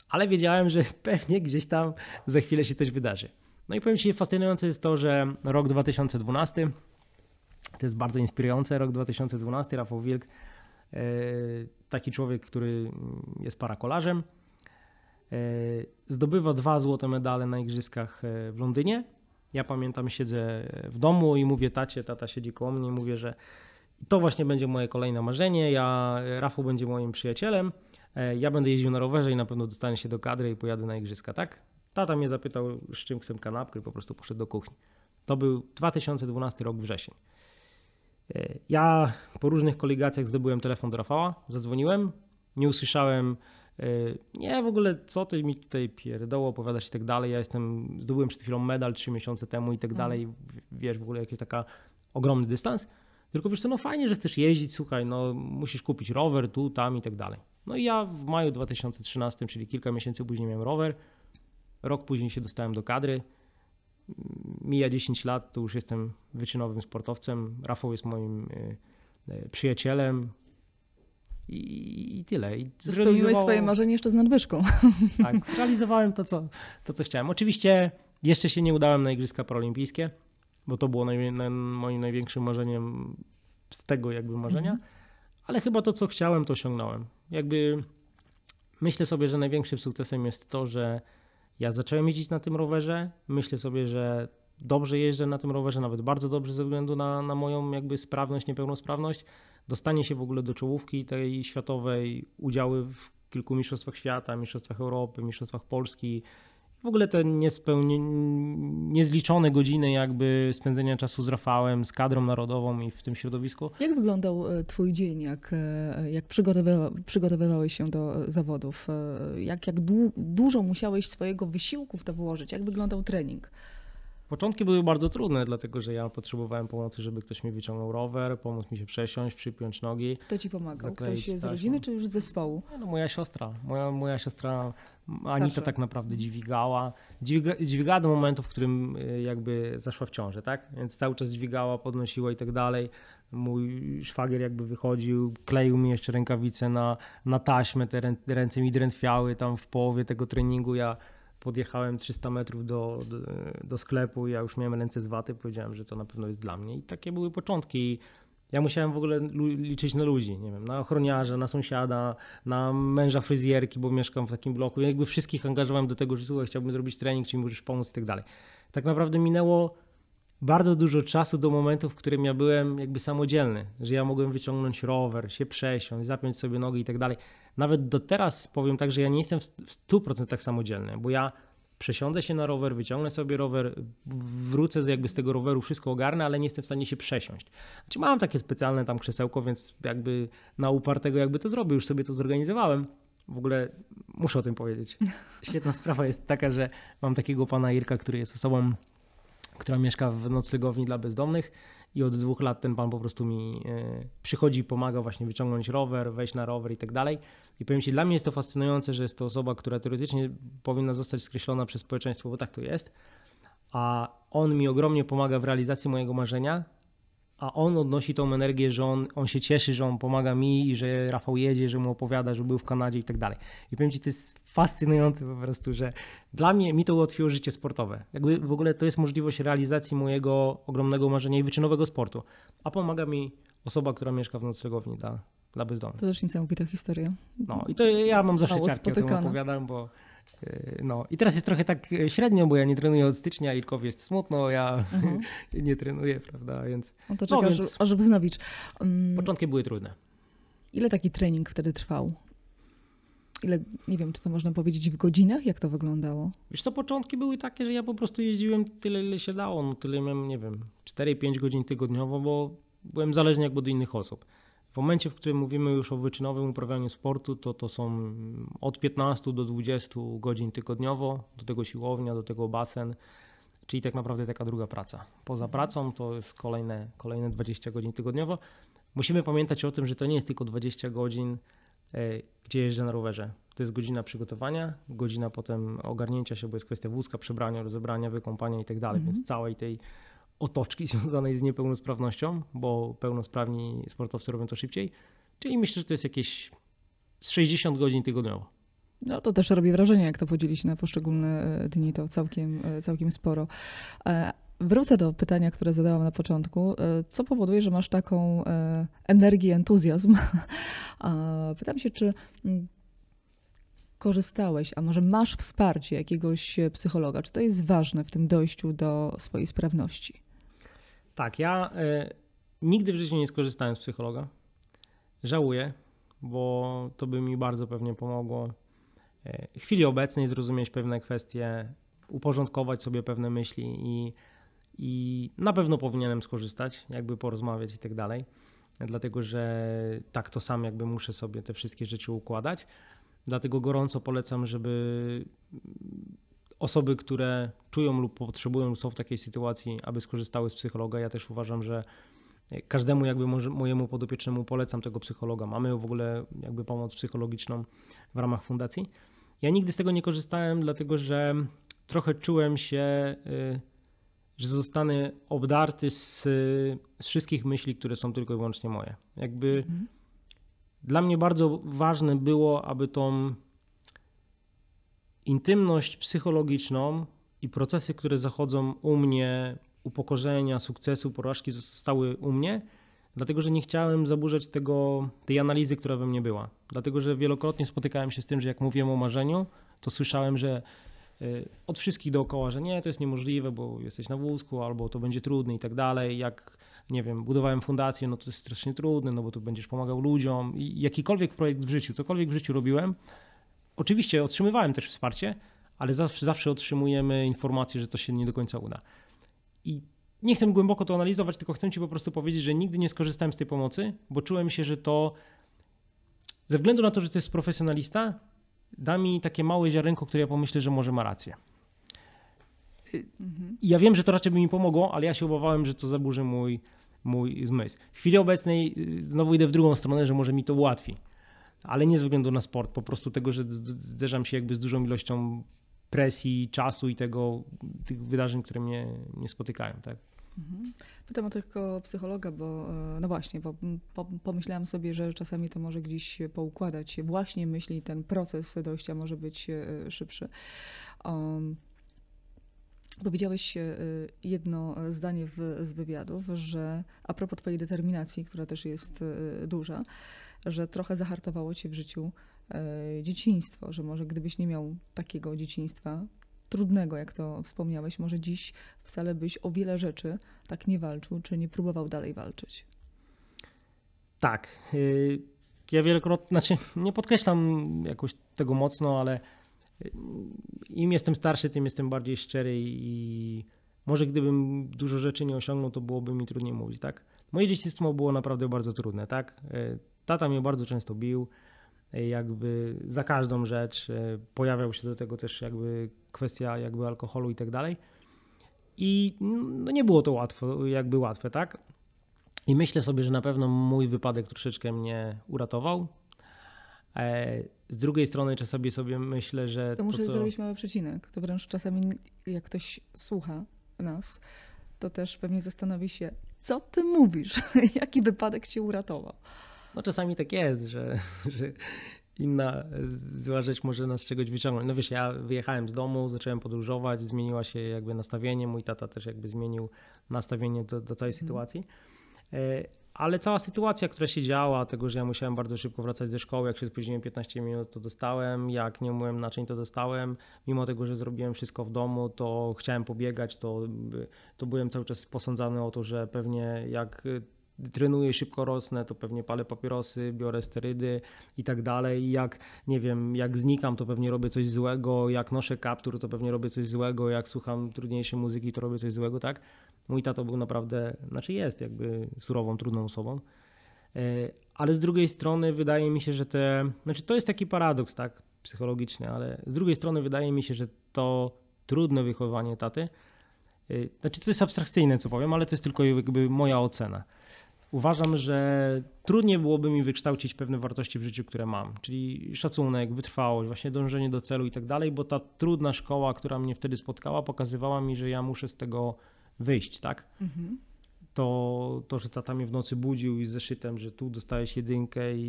ale wiedziałem, że pewnie gdzieś tam za chwilę się coś wydarzy. No i powiem Ci, fascynujące jest to, że rok 2012 to jest bardzo inspirujące. Rok 2012, Rafał Wilk, taki człowiek, który jest parakolarzem, e, zdobywa dwa złote medale na igrzyskach e, w Londynie. Ja pamiętam, siedzę w domu i mówię tacie, tata siedzi koło mnie i mówię, że to właśnie będzie moje kolejne marzenie. Ja, Rafał będzie moim przyjacielem. Ja będę jeździł na rowerze i na pewno dostanę się do kadry i pojadę na igrzyska, tak? Tata mnie zapytał, z czym chcę kanapkę i po prostu poszedł do kuchni. To był 2012 rok wrzesień. Ja po różnych kolegacjach zdobyłem telefon do Rafała, zadzwoniłem, nie usłyszałem, e, nie w ogóle co ty mi tutaj pierdoło opowiadasz i tak dalej, ja jestem, zdobyłem przed chwilą medal trzy miesiące temu i tak mhm. dalej, wiesz, w ogóle jakiś taka ogromny dystans, tylko wiesz co, no fajnie, że chcesz jeździć, słuchaj, no musisz kupić rower tu, tam i tak dalej. No i ja w maju 2013, czyli kilka miesięcy później miałem rower, Rok później się dostałem do kadry. Mija 10 lat, to już jestem wyczynowym sportowcem. Rafał jest moim e, e, przyjacielem. I, i tyle. I Spełniłeś swoje marzenie jeszcze z nadwyżką. Tak, zrealizowałem to co, to, co chciałem. Oczywiście jeszcze się nie udałem na Igrzyska Paralimpijskie. bo to było naj, na, moim największym marzeniem z tego jakby marzenia, Mhm. ale chyba to, co chciałem, to osiągnąłem. Jakby myślę sobie, że największym sukcesem jest to, że ja zacząłem jeździć na tym rowerze. Myślę sobie, że dobrze jeżdżę na tym rowerze, nawet bardzo dobrze ze względu na, na moją jakby sprawność, niepełnosprawność. Dostanie się w ogóle do czołówki tej światowej, udziały w kilku mistrzostwach świata, mistrzostwach Europy, mistrzostwach Polski. W ogóle te niespełni... niezliczone godziny jakby spędzenia czasu z Rafałem, z kadrą narodową i w tym środowisku. Jak wyglądał e, twój dzień, jak, e, jak przygotowywa, przygotowywałeś się do zawodów? E, Jak, jak dużo musiałeś swojego wysiłku w to włożyć? Jak wyglądał trening? Początki były bardzo trudne, dlatego że ja potrzebowałem pomocy, żeby ktoś mi wyciągnął rower, pomóc mi się przesiąść, przypiąć nogi. Kto ci pomagał? Ktoś z rodziny czy już z zespołu? No, moja siostra, moja, moja siostra Anita Starsza. tak naprawdę dźwigała. Dźwiga, dźwigała do momentu, w którym y, jakby zaszła w ciążę, tak? Więc cały czas dźwigała, podnosiła i tak dalej. Mój szwagier jakby wychodził, kleił mi jeszcze rękawice na, na taśmę, te rę, ręce mi drętwiały tam w połowie tego treningu. Ja podjechałem 300 metrów do, do, do sklepu, ja już miałem ręce z waty, powiedziałem, że to na pewno jest dla mnie. I takie były początki. Ja musiałem w ogóle liczyć na ludzi, nie wiem, na ochroniarza, na sąsiada, na męża fryzjerki, bo mieszkam w takim bloku. Ja jakby wszystkich angażowałem do tego, że słuchaj, chciałbym zrobić trening, czy mi możesz pomóc i tak dalej. Tak naprawdę minęło bardzo dużo czasu do momentu, w którym ja byłem jakby samodzielny, że ja mogłem wyciągnąć rower, się przesiąść, zapiąć sobie nogi i tak dalej. Nawet do teraz powiem tak, że ja nie jestem w w 100% samodzielny, bo ja przesiądę się na rower, wyciągnę sobie rower, wrócę z jakby z tego roweru, wszystko ogarnę, ale nie jestem w stanie się przesiąść. Znaczy mam takie specjalne tam krzesełko, więc jakby na upartego jakby to zrobię, już sobie to zorganizowałem. W ogóle muszę o tym powiedzieć. Świetna sprawa jest taka, że mam takiego pana Irka, który jest osobą, która mieszka w noclegowni dla bezdomnych i od dwóch lat ten pan po prostu mi e, przychodzi i pomaga właśnie wyciągnąć rower, wejść na rower i tak dalej. I powiem Ci, dla mnie jest to fascynujące, że jest to osoba, która teoretycznie powinna zostać skreślona przez społeczeństwo, bo tak to jest, a on mi ogromnie pomaga w realizacji mojego marzenia, a on odnosi tą energię, że on, on się cieszy, że on pomaga mi i że Rafał jedzie, że mu opowiada, że był w Kanadzie i tak dalej. I powiem Ci, to jest fascynujące po prostu, że dla mnie, mi to ułatwiło życie sportowe. Jakby w ogóle to jest możliwość realizacji mojego ogromnego marzenia i wyczynowego sportu, a pomaga mi osoba, która mieszka w noclegowni dla, dla bezdomnych. To też niesamowita historia. No i to ja mam zawsze ciarki o tym opowiadam, bo no i teraz jest trochę tak yy, średnio, bo ja nie trenuję od stycznia, Irkowi jest smutno, ja Mhm. nie trenuję, prawda, więc No to No czekasz, więc- aż wznowić. Um, początki były trudne. ile taki trening wtedy trwał? Ile, nie wiem, czy to można powiedzieć w godzinach? Jak to wyglądało? Wiesz co, początki były takie, że ja po prostu jeździłem tyle, ile się dało, no tyle miałem, nie wiem, 4-5 godzin tygodniowo, bo byłem zależny jakby od innych osób. W momencie, w którym mówimy już o wyczynowym uprawianiu sportu, to to są od 15 do 20 godzin tygodniowo, do tego siłownia, do tego basen, czyli tak naprawdę taka druga praca. Poza pracą to jest kolejne, kolejne 20 godzin tygodniowo. Musimy pamiętać o tym, że to nie jest tylko 20 godzin, e, gdzie jeżdżę na rowerze. To jest godzina przygotowania, godzina potem ogarnięcia się, bo jest kwestia wózka, przebrania, rozebrania, wykąpania i tak dalej, Mhm. więc całej tej otoczki związanej z niepełnosprawnością, bo pełnosprawni sportowcy robią to szybciej. Czyli myślę, że to jest jakieś z 60 godzin tygodniowo. No to też robi wrażenie, jak to podzielić na poszczególne e, dni, to całkiem, e, całkiem sporo. E, Wrócę do pytania, które zadałam na początku. Co powoduje, że masz taką energię, entuzjazm? Pytam się, czy mm, korzystałeś, a może masz wsparcie jakiegoś psychologa? Czy to jest ważne w tym dojściu do swojej sprawności? Tak, ja e, nigdy w życiu nie skorzystałem z psychologa. Żałuję, bo to by mi bardzo pewnie pomogło w chwili obecnej zrozumieć pewne kwestie, uporządkować sobie pewne myśli i, i na pewno powinienem skorzystać, jakby porozmawiać i tak dalej. Dlatego, że tak to sam jakby muszę sobie te wszystkie rzeczy układać. Dlatego gorąco polecam, żeby osoby, które czują lub potrzebują lub są w takiej sytuacji, aby skorzystały z psychologa. Ja też uważam, że każdemu jakby mojemu podopiecznemu polecam tego psychologa. Mamy w ogóle jakby pomoc psychologiczną w ramach fundacji. Ja nigdy z tego nie korzystałem, dlatego że trochę czułem się, y, że zostanę obdarty z, z wszystkich myśli, które są tylko i wyłącznie moje. Jakby Mhm. dla mnie bardzo ważne było, aby tą intymność psychologiczną i procesy, które zachodzą u mnie upokorzenia, sukcesu, porażki zostały u mnie, dlatego że nie chciałem zaburzać tego, tej analizy, która we mnie była. Dlatego, że wielokrotnie spotykałem się z tym, że jak mówiłem o marzeniu, to słyszałem, że y, od wszystkich dookoła, że nie, to jest niemożliwe, bo jesteś na wózku, albo to będzie trudne i tak dalej. Jak, nie wiem, budowałem fundację, no to jest strasznie trudne, no bo tu będziesz pomagał ludziom. I jakikolwiek projekt w życiu, cokolwiek w życiu robiłem, oczywiście otrzymywałem też wsparcie, ale zawsze, zawsze otrzymujemy informację, że to się nie do końca uda. I nie chcę głęboko to analizować, tylko chcę Ci po prostu powiedzieć, że nigdy nie skorzystałem z tej pomocy, bo czułem się, że to ze względu na to, że to jest profesjonalista, da mi takie małe ziarenko, które ja pomyślę, że może ma rację. Mhm. Ja wiem, że to raczej by mi pomogło, ale ja się obawiałem, że to zaburzy mój, mój zmysł. W chwili obecnej y, znowu idę w drugą stronę, że może mi to ułatwi. Ale nie ze względu na sport, po prostu tego, że zderzam się jakby z dużą ilością presji, czasu i tego, tych wydarzeń, które mnie, mnie spotykają. Tak? Mhm. Pytam o tylko psychologa, bo e, no właśnie, bo pomyślałam sobie, że czasami to może gdzieś poukładać właśnie myśli, ten proces dojścia może być e, szybszy. Um, Powiedziałeś e, jedno zdanie w, z wywiadów, że a propos Twojej determinacji, która też jest duża, że trochę zahartowało Cię w życiu dzieciństwo, że może gdybyś nie miał takiego dzieciństwa, trudnego, jak to wspomniałeś, może dziś wcale byś o wiele rzeczy tak nie walczył, czy nie próbował dalej walczyć. Tak. Y, ja wielokrotnie, znaczy nie podkreślam jakoś tego mocno, ale y, im jestem starszy, tym jestem bardziej szczery i może gdybym dużo rzeczy nie osiągnął, to byłoby mi trudniej mówić, tak? Moje dzieciństwo było naprawdę bardzo trudne, tak? Tata mnie bardzo często bił, jakby za każdą rzecz pojawiał się do tego też jakby kwestia jakby alkoholu i tak dalej. I no nie było to łatwo, jakby łatwe, tak? I myślę sobie, że na pewno mój wypadek troszeczkę mnie uratował. E, z drugiej strony czasami sobie myślę, że. To muszę to, co... zrobić mały przecinek. To wręcz czasami, jak ktoś słucha nas, to też pewnie zastanowi się, co ty mówisz? Jaki wypadek cię uratował? No czasami tak jest, że, że inna zła rzecz może nas czegoś wyciągnąć. No wiesz, ja wyjechałem z domu, zacząłem podróżować, zmieniła się jakby nastawienie, mój tata też jakby zmienił nastawienie do, do całej mhm. sytuacji. E, ale cała sytuacja, która się działa, tego, że ja musiałem bardzo szybko wracać ze szkoły, jak się spóźniłem 15 minut, to dostałem, jak nie umyłem naczyń, to dostałem. Mimo tego, że zrobiłem wszystko w domu, to chciałem pobiegać, to, to byłem cały czas posądzany o to, że pewnie jak trenuję szybko rosnę, to pewnie palę papierosy, biorę sterydy i tak dalej. Jak nie wiem, jak znikam, to pewnie robię coś złego, jak noszę kaptur, to pewnie robię coś złego, jak słucham trudniejszej muzyki, to robię coś złego, tak? Mój tato był naprawdę, znaczy jest jakby surową, trudną osobą. E, ale z drugiej strony wydaje mi się, że te, znaczy to jest taki paradoks, tak, psychologiczny, ale z drugiej strony wydaje mi się, że to trudne wychowanie taty, e, znaczy to jest abstrakcyjne, co powiem, ale to jest tylko jakby moja ocena uważam, że trudniej byłoby mi wykształcić pewne wartości w życiu, które mam, czyli szacunek, wytrwałość, właśnie dążenie do celu i tak dalej, bo ta trudna szkoła, która mnie wtedy spotkała, pokazywała mi, że ja muszę z tego wyjść, tak? Mhm to, to, że tata mnie w nocy budził i zeszytem, że tu dostałeś jedynkę i,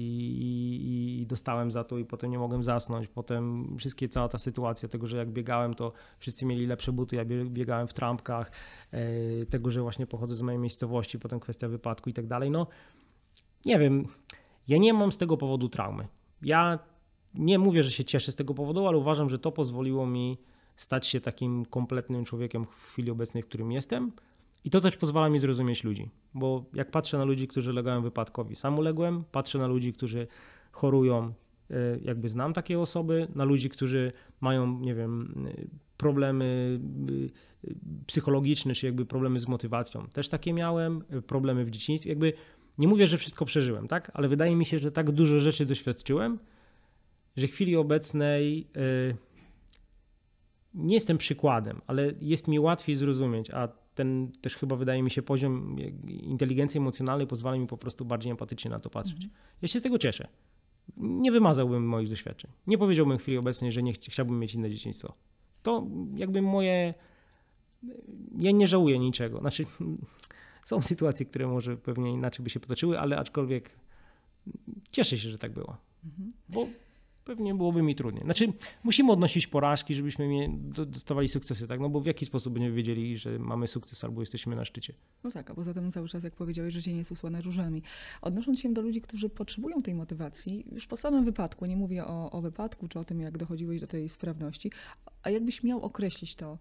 i, i, dostałem za to i potem nie mogłem zasnąć. Potem wszystkie, cała ta sytuacja tego, że jak biegałem, to wszyscy mieli lepsze buty, ja biegałem w trampkach, e, tego, że właśnie pochodzę z mojej miejscowości, potem kwestia wypadku i tak dalej. No nie wiem, ja nie mam z tego powodu traumy. Ja nie mówię, że się cieszę z tego powodu, ale uważam, że to pozwoliło mi stać się takim kompletnym człowiekiem w chwili obecnej, w którym jestem i to też pozwala mi zrozumieć ludzi, bo jak patrzę na ludzi, którzy legają wypadkowi, sam uległem, patrzę na ludzi, którzy chorują, e, jakby znam takie osoby, na ludzi, którzy mają, nie wiem, problemy e, psychologiczne, czy jakby problemy z motywacją. Też takie miałem, problemy w dzieciństwie. Jakby nie mówię, że wszystko przeżyłem, tak? Ale wydaje mi się, że tak dużo rzeczy doświadczyłem, że w chwili obecnej nie jestem przykładem, ale jest mi łatwiej zrozumieć, a ten też chyba wydaje mi się poziom inteligencji emocjonalnej pozwala mi po prostu bardziej empatycznie na to patrzeć. Mhm. Ja się z tego cieszę. Nie wymazałbym moich doświadczeń. Nie powiedziałbym w chwili obecnej, że nie ch chciałbym mieć inne dzieciństwo. To jakby moje. Ja nie żałuję niczego. Znaczy, są sytuacje, które może pewnie inaczej by się potoczyły, ale aczkolwiek cieszę się, że tak było. Mhm. Bo pewnie byłoby mi trudniej. Znaczy, musimy odnosić porażki, żebyśmy dostawali sukcesy, tak? No bo w jaki sposób będziemy wiedzieli, że mamy sukces albo jesteśmy na szczycie? No tak, a poza tym cały czas, jak powiedziałeś, życie nie jest usłane różami. Odnosząc się do ludzi, którzy potrzebują tej motywacji, już po samym wypadku, nie mówię o, o wypadku czy o tym, jak dochodziłeś do tej sprawności, a jakbyś miał określić to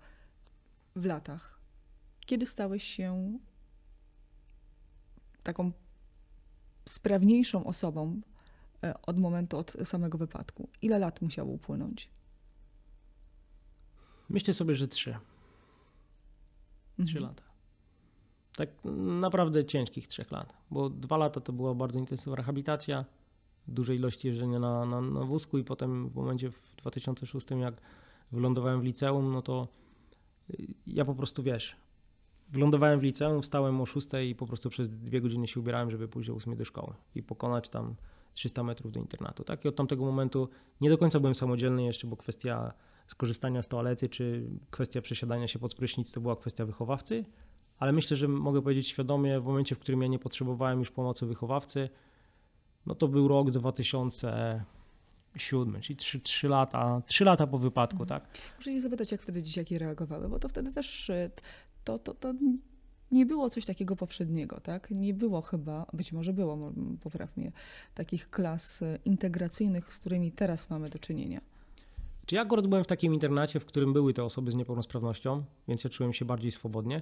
w latach, kiedy stałeś się taką sprawniejszą osobą od momentu, od samego wypadku? Ile lat musiało upłynąć? Myślę sobie, że trzy. Trzy Mhm. lata. Tak naprawdę ciężkich trzech lat, bo dwa lata to była bardzo intensywna rehabilitacja, dużej ilości jeżdżenia na, na, na wózku i potem w momencie w 2006 jak wylądowałem w liceum, no to y, ja po prostu wiesz, wylądowałem w liceum, wstałem o 6 i po prostu przez dwie godziny się ubierałem, żeby pójść o 8 do szkoły i pokonać tam 300 metrów do internatu. Tak? I od tamtego momentu nie do końca byłem samodzielny jeszcze, bo kwestia skorzystania z toalety czy kwestia przesiadania się pod prysznic to była kwestia wychowawcy, ale myślę, że mogę powiedzieć świadomie, w momencie, w którym ja nie potrzebowałem już pomocy wychowawcy, no to był rok 2007, czyli 3, 3 lata, 3 lata po wypadku, tak? Muszę się zapytać, jak wtedy dzieciaki reagowały, bo to wtedy też e, to, to, to nie było coś takiego powszedniego, tak? Nie było chyba, być może było, popraw mnie, takich klas e, integracyjnych, z którymi teraz mamy do czynienia. Czy ja akurat byłem w takim internacie, w którym były te osoby z niepełnosprawnością, więc ja czułem się bardziej swobodnie.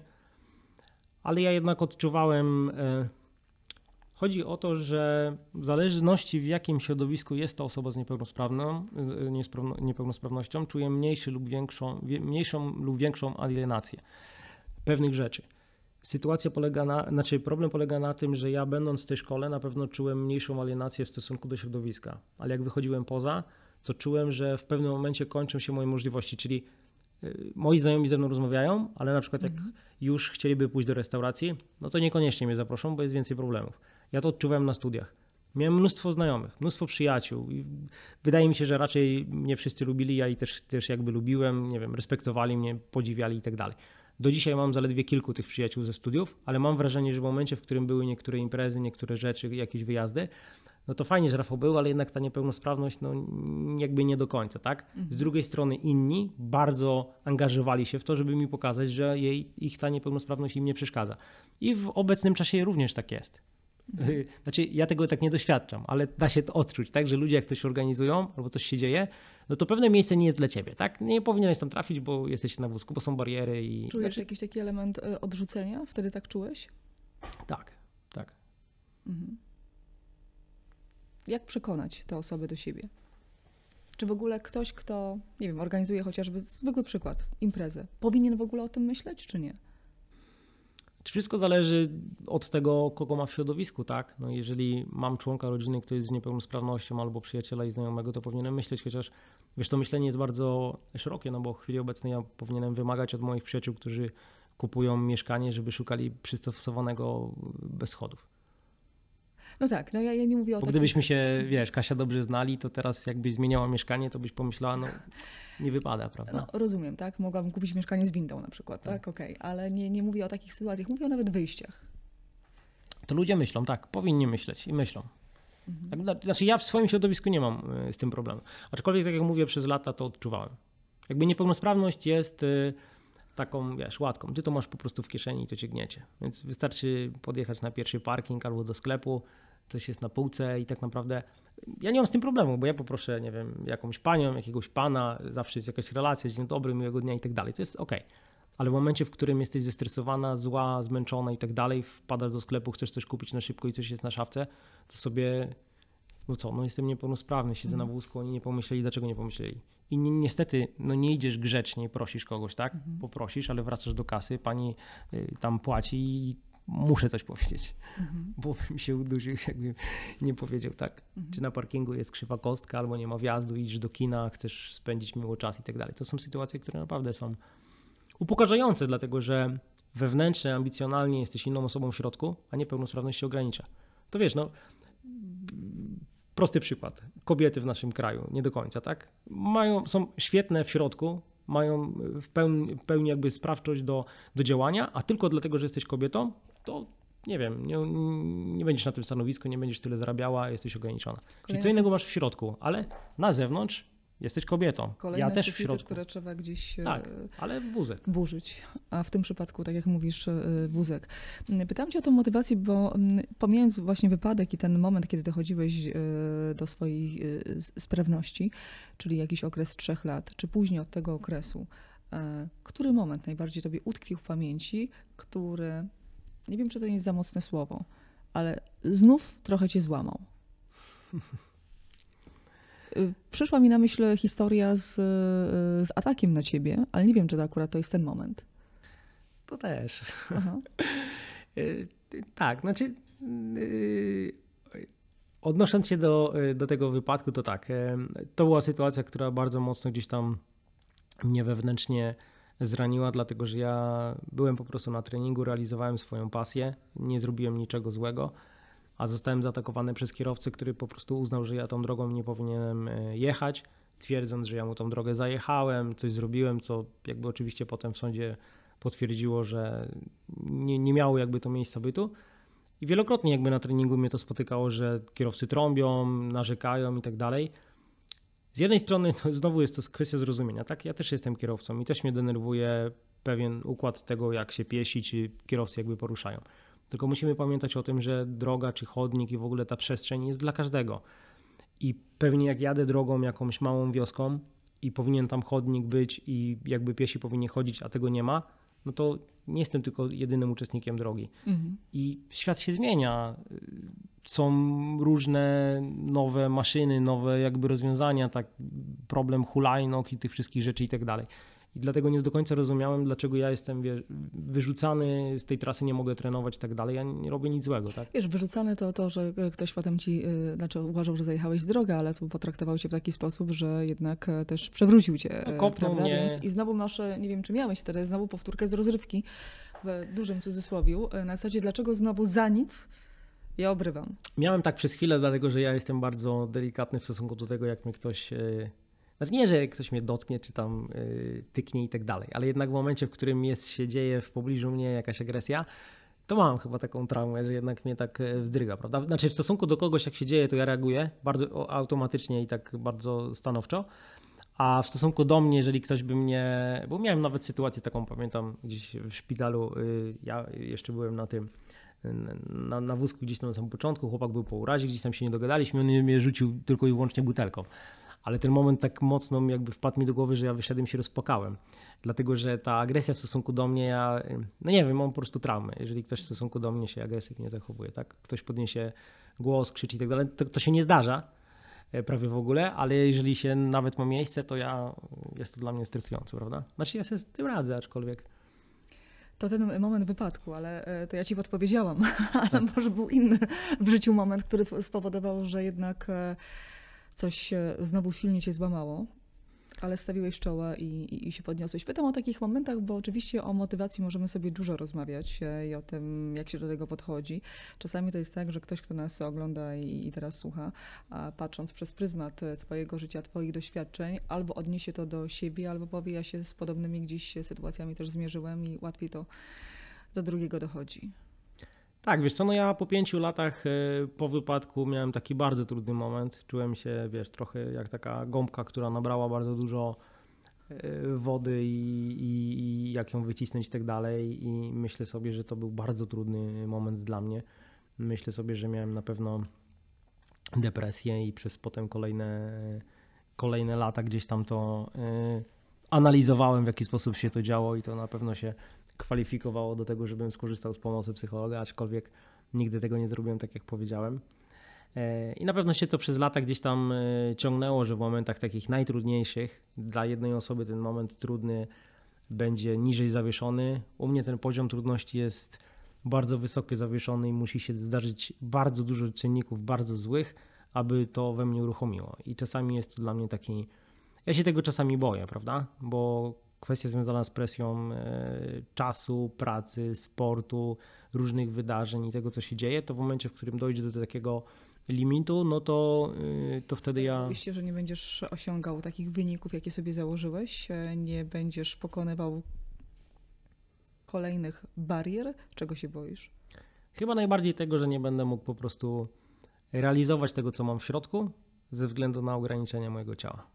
Ale ja jednak odczuwałem. e, Chodzi o to, że w zależności w jakim środowisku jest ta osoba z niesprawno- niepełnosprawnością, czuję mniejszy lub większą, mniejszą lub większą alienację pewnych rzeczy. Sytuacja polega na, znaczy problem polega na tym, że ja będąc w tej szkole na pewno czułem mniejszą alienację w stosunku do środowiska, ale jak wychodziłem poza, to czułem, że w pewnym momencie kończą się moje możliwości, czyli y, moi znajomi ze mną rozmawiają, ale na przykład jak już chcieliby pójść do restauracji, no to niekoniecznie mnie zaproszą, bo jest więcej problemów. Ja to odczuwałem na studiach. Miałem mnóstwo znajomych, mnóstwo przyjaciół i wydaje mi się, że raczej mnie wszyscy lubili, ja i też, też jakby lubiłem, nie wiem, respektowali mnie, podziwiali i tak dalej. Do dzisiaj mam zaledwie kilku tych przyjaciół ze studiów, ale mam wrażenie, że w momencie, w którym były niektóre imprezy, niektóre rzeczy, jakieś wyjazdy, no to fajnie, że Rafał był, ale jednak ta niepełnosprawność, no jakby nie do końca, tak? Z drugiej strony inni bardzo angażowali się w to, żeby mi pokazać, że jej, ich ta niepełnosprawność im nie przeszkadza. I w obecnym czasie również tak jest. Znaczy, ja tego tak nie doświadczam, ale da się to odczuć, tak? Że ludzie jak coś organizują albo coś się dzieje, no to pewne miejsce nie jest dla ciebie, tak? Nie powinieneś tam trafić, bo jesteś na wózku, bo są bariery i... Czujesz Znaczy, jakiś taki element e, odrzucenia? Wtedy tak czułeś? tak, tak. Mhm. Jak przekonać te osoby do siebie? Czy w ogóle ktoś, kto, nie wiem, organizuje chociażby zwykły przykład, imprezę, powinien w ogóle o tym myśleć, czy nie? Wszystko zależy od tego, kogo ma w środowisku, tak? No jeżeli mam członka rodziny, który jest z niepełnosprawnością albo przyjaciela i znajomego, to powinienem myśleć, chociaż wiesz, to myślenie jest bardzo szerokie, no bo w chwili obecnej ja powinienem wymagać od moich przyjaciół, którzy kupują mieszkanie, żeby szukali przystosowanego bez schodów. No tak, no ja, ja nie mówię o Bo gdybyśmy się, wiesz, Kasia dobrze znali, to teraz jakbyś zmieniała mieszkanie, to byś pomyślała, no nie wypada, prawda? No, rozumiem, tak? Mogłabym kupić mieszkanie z windą na przykład, tak? Okej, ale nie, nie mówię o takich sytuacjach, mówię o nawet wyjściach. To ludzie myślą, tak, powinni myśleć i myślą. Mhm. Tak, Znaczy ja w swoim środowisku nie mam y, z tym problemu. Aczkolwiek, tak jak mówię, przez lata to odczuwałem. Jakby niepełnosprawność jest y, taką, wiesz, łatką. Ty to masz po prostu w kieszeni i to cię gniecie. Więc wystarczy podjechać na pierwszy parking albo do sklepu, coś jest na półce i tak naprawdę ja nie mam z tym problemu, bo ja poproszę, nie wiem, jakąś panią, jakiegoś pana, zawsze jest jakaś relacja, dzień dobry, miłego dnia i tak dalej. To jest okej. Ale w momencie, w którym jesteś zestresowana, zła, zmęczona i tak dalej, wpadasz do sklepu, chcesz coś kupić na szybko i coś jest na szafce, to sobie, no co, no jestem niepełnosprawny, siedzę na wózku, oni nie pomyśleli, dlaczego nie pomyśleli. I ni niestety, no nie idziesz grzecznie prosisz kogoś, tak? Poprosisz, ale wracasz do kasy, pani y, tam płaci i muszę coś powiedzieć, bo bym się udusił, jakbym nie powiedział tak. Czy na parkingu jest krzywa kostka, albo nie ma wjazdu, idziesz do kina, chcesz spędzić miło czas i tak dalej. To są sytuacje, które naprawdę są upokarzające, dlatego że wewnętrznie, ambicjonalnie jesteś inną osobą w środku, a niepełnosprawność się ogranicza. To wiesz, no prosty przykład. Kobiety w naszym kraju, nie do końca, tak? Mają, są świetne w środku, mają w pełni, w pełni jakby sprawczość do, do działania, a tylko dlatego, że jesteś kobietą, to nie wiem, nie, nie będziesz na tym stanowisku, nie będziesz tyle zarabiała, jesteś ograniczona. Czyli Kolejne co innego masz w środku, ale na zewnątrz jesteś kobietą. Kolejne ja też w sufity, środku. które trzeba gdzieś e, Tak, ale wózek. burzyć, a w tym przypadku, tak jak mówisz, e, wózek. Pytam cię o tę motywację, bo pomijając właśnie wypadek i ten moment, kiedy dochodziłeś e, do swojej sprawności, czyli jakiś okres trzech lat, czy później od tego okresu, który moment najbardziej tobie utkwił w pamięci, który, nie wiem, czy to nie jest za mocne słowo, ale znów trochę cię złamał? Przyszła mi na myśl historia z, z atakiem na ciebie, ale nie wiem, czy to akurat to jest ten moment. To też. Y, Tak, znaczy y, odnosząc się do, y, do tego wypadku, to tak, to była sytuacja, która bardzo mocno gdzieś tam mnie wewnętrznie zraniła, dlatego że ja byłem po prostu na treningu, realizowałem swoją pasję, nie zrobiłem niczego złego, a zostałem zaatakowany przez kierowcę, który po prostu uznał, że ja tą drogą nie powinienem y, jechać, twierdząc, że ja mu tą drogę zajechałem, coś zrobiłem, co jakby oczywiście potem w sądzie potwierdziło, że nie, nie miało jakby to miejsca bytu. I wielokrotnie jakby na treningu mnie to spotykało, że kierowcy trąbią, narzekają i tak dalej. Z jednej strony to znowu jest to kwestia zrozumienia, tak? Ja też jestem kierowcą i też mnie denerwuje pewien układ tego, jak się piesi, czy kierowcy jakby poruszają. Tylko musimy pamiętać o tym, że droga, czy chodnik i w ogóle ta przestrzeń jest dla każdego. I pewnie jak jadę drogą jakąś małą wioską i powinien tam chodnik być i jakby piesi powinni chodzić, a tego nie ma, no to nie jestem tylko jedynym uczestnikiem drogi. Mhm. I świat się zmienia. Są różne nowe maszyny, nowe jakby rozwiązania, tak problem hulajnóg i tych wszystkich rzeczy i tak dalej. I dlatego nie do końca rozumiałem, dlaczego ja jestem wyrzucany z tej trasy, nie mogę trenować i tak dalej. Ja nie robię nic złego, tak? Wiesz, wyrzucane to to, że ktoś potem ci, y, znaczy uważał, że zajechałeś z drogę, ale tu potraktował cię w taki sposób, że jednak e, też przewrócił cię. No, kopnął prawda? mnie. Więc, I znowu masz, nie wiem czy miałeś wtedy, znowu powtórkę z rozrywki w dużym cudzysłowiu. e, Na zasadzie, dlaczego znowu za nic ja obrywam. Miałem tak przez chwilę, dlatego że ja jestem bardzo delikatny w stosunku do tego, jak mnie ktoś. Znaczy nie, że ktoś mnie dotknie, czy tam e, tyknie i tak dalej, ale jednak w momencie, w którym jest, się dzieje w pobliżu mnie jakaś agresja, to mam chyba taką traumę, że jednak mnie tak e, wzdryga, prawda? Znaczy w stosunku do kogoś, jak się dzieje, to ja reaguję bardzo automatycznie i tak bardzo stanowczo. A w stosunku do mnie, jeżeli ktoś by mnie. Bo miałem nawet sytuację taką, pamiętam, gdzieś w szpitalu. y, Ja jeszcze byłem na tym. Na, na wózku gdzieś tam na samym początku, chłopak był po urazie, gdzieś tam się nie dogadaliśmy, on mnie rzucił tylko i wyłącznie butelką. Ale ten moment tak mocno jakby wpadł mi do głowy, że ja wyszedłem i się rozpłakałem. Dlatego, że ta agresja w stosunku do mnie, ja, no nie wiem, mam po prostu traumę. Jeżeli ktoś w stosunku do mnie się agresywnie zachowuje, tak? Ktoś podniesie głos, krzyczy i tak dalej, to, to się nie zdarza e, prawie w ogóle, ale jeżeli się nawet ma miejsce, to ja, jest to dla mnie stresujące, prawda? Znaczy ja sobie z tym radzę, aczkolwiek To ten moment wypadku, ale e, to ja ci podpowiedziałam, ale może był inny w życiu moment, który spowodował, że jednak e, coś znowu silnie cię złamało, ale stawiłeś czoła i, i, i się podniosłeś. Pytam o takich momentach, bo oczywiście o motywacji możemy sobie dużo rozmawiać e, i o tym, jak się do tego podchodzi. Czasami to jest tak, że ktoś, kto nas ogląda i, i teraz słucha, patrząc przez pryzmat e, twojego życia, twoich doświadczeń, albo odniesie to do siebie, albo powie, ja się z podobnymi gdzieś sytuacjami też zmierzyłem i łatwiej to do drugiego dochodzi. Tak, wiesz co, no ja po pięciu latach e, po wypadku miałem taki bardzo trudny moment. Czułem się, wiesz, trochę jak taka gąbka, która nabrała bardzo dużo e, wody i, i, i jak ją wycisnąć i tak dalej. I myślę sobie, że to był bardzo trudny moment dla mnie. Myślę sobie, że miałem na pewno depresję i przez potem kolejne, kolejne lata gdzieś tam to e, analizowałem, w jaki sposób się to działo i to na pewno się kwalifikowało do tego, żebym skorzystał z pomocy psychologa, aczkolwiek nigdy tego nie zrobiłem tak, jak powiedziałem. E, I na pewno się to przez lata gdzieś tam e, ciągnęło, że w momentach takich najtrudniejszych dla jednej osoby ten moment trudny będzie niżej zawieszony. U mnie ten poziom trudności jest bardzo wysoki zawieszony i musi się zdarzyć bardzo dużo czynników bardzo złych, aby to we mnie uruchomiło. I czasami jest to dla mnie taki. Ja się tego czasami boję, prawda? Bo kwestia związana z presją e, czasu, pracy, sportu, różnych wydarzeń i tego, co się dzieje, to w momencie, w którym dojdzie do takiego limitu, no to, y, to wtedy ja. Oczywiście, że nie będziesz osiągał takich wyników, jakie sobie założyłeś, e, nie będziesz pokonywał kolejnych barier. Czego się boisz? Chyba najbardziej tego, że nie będę mógł po prostu realizować tego, co mam w środku, ze względu na ograniczenia mojego ciała.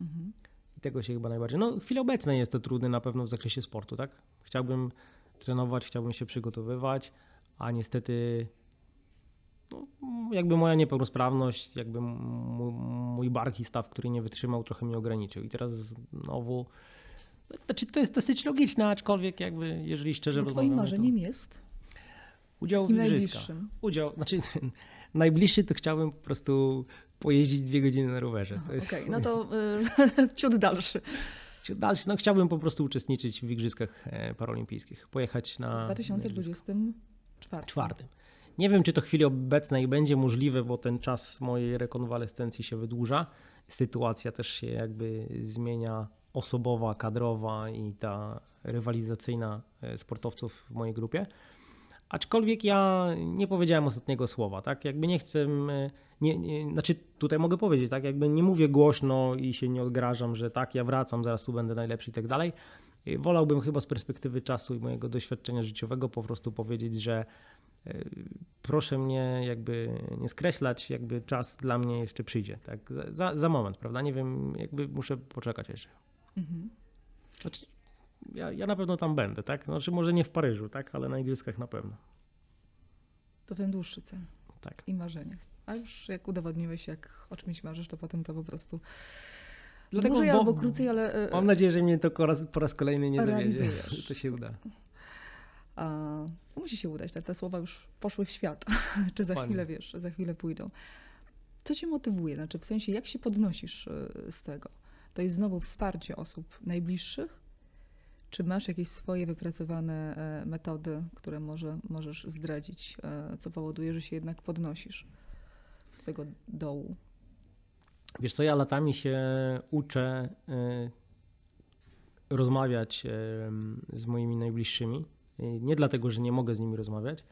Mhm. I tego się chyba najbardziej. No, w chwili obecnej jest to trudne na pewno w zakresie sportu, tak? Chciałbym trenować, chciałbym się przygotowywać, a niestety no, jakby moja niepełnosprawność, jakby mój, mój bark i staw, który nie wytrzymał, trochę mnie ograniczył. I teraz znowu. Znaczy, to jest dosyć logiczne, aczkolwiek jakby, jeżeli szczerze No twoim rozmawiamy, marzeniem jest? to udział w igrzyskach. Udział, znaczy najbliższy to chciałbym po prostu pojeździć dwie godziny na rowerze. Jest Okej, no to y, ciut dalszy. dalszy. No chciałbym po prostu uczestniczyć w igrzyskach e, paralimpijskich. Pojechać na... W 2024. czwartym. Nie wiem, czy to w chwili obecnej będzie możliwe, bo ten czas mojej rekonwalescencji się wydłuża. Sytuacja też się jakby zmienia osobowa, kadrowa i ta rywalizacyjna e, sportowców w mojej grupie. Aczkolwiek ja nie powiedziałem ostatniego słowa, tak? Jakby nie chcę, nie, nie, znaczy tutaj mogę powiedzieć, tak? Jakby nie mówię głośno i się nie odgrażam, że tak, ja wracam, zaraz tu będę najlepszy i tak dalej. E, Wolałbym chyba z perspektywy czasu i mojego doświadczenia życiowego po prostu powiedzieć, że e, proszę mnie jakby nie skreślać, jakby czas dla mnie jeszcze przyjdzie, tak? Za, za, za moment, prawda? Nie wiem, jakby muszę poczekać jeszcze. Mhm. Znaczy, ja, ja na pewno tam będę, tak? Znaczy może nie w Paryżu, tak? Ale na igrzyskach na pewno. To ten dłuższy cel Tak. i marzenie. A już jak udowodniłeś, jak o czymś marzysz, to potem to po prostu Dlatego, dłużej bo- albo krócej, ale... y, Mam nadzieję, że mnie to po raz, po raz kolejny nie zawiedzie, że to się uda. A, to musi się udać, te, te słowa już poszły w świat. Czy za Dokładnie. chwilę, wiesz, za chwilę pójdą. Co cię motywuje? Znaczy w sensie, jak się podnosisz y, z tego? To jest znowu wsparcie osób najbliższych? Czy masz jakieś swoje wypracowane e, metody, które może możesz zdradzić, e, co powoduje, że się jednak podnosisz z tego dołu? Wiesz co, ja latami się uczę y, rozmawiać z moimi najbliższymi. Nie dlatego, że nie mogę z nimi rozmawiać,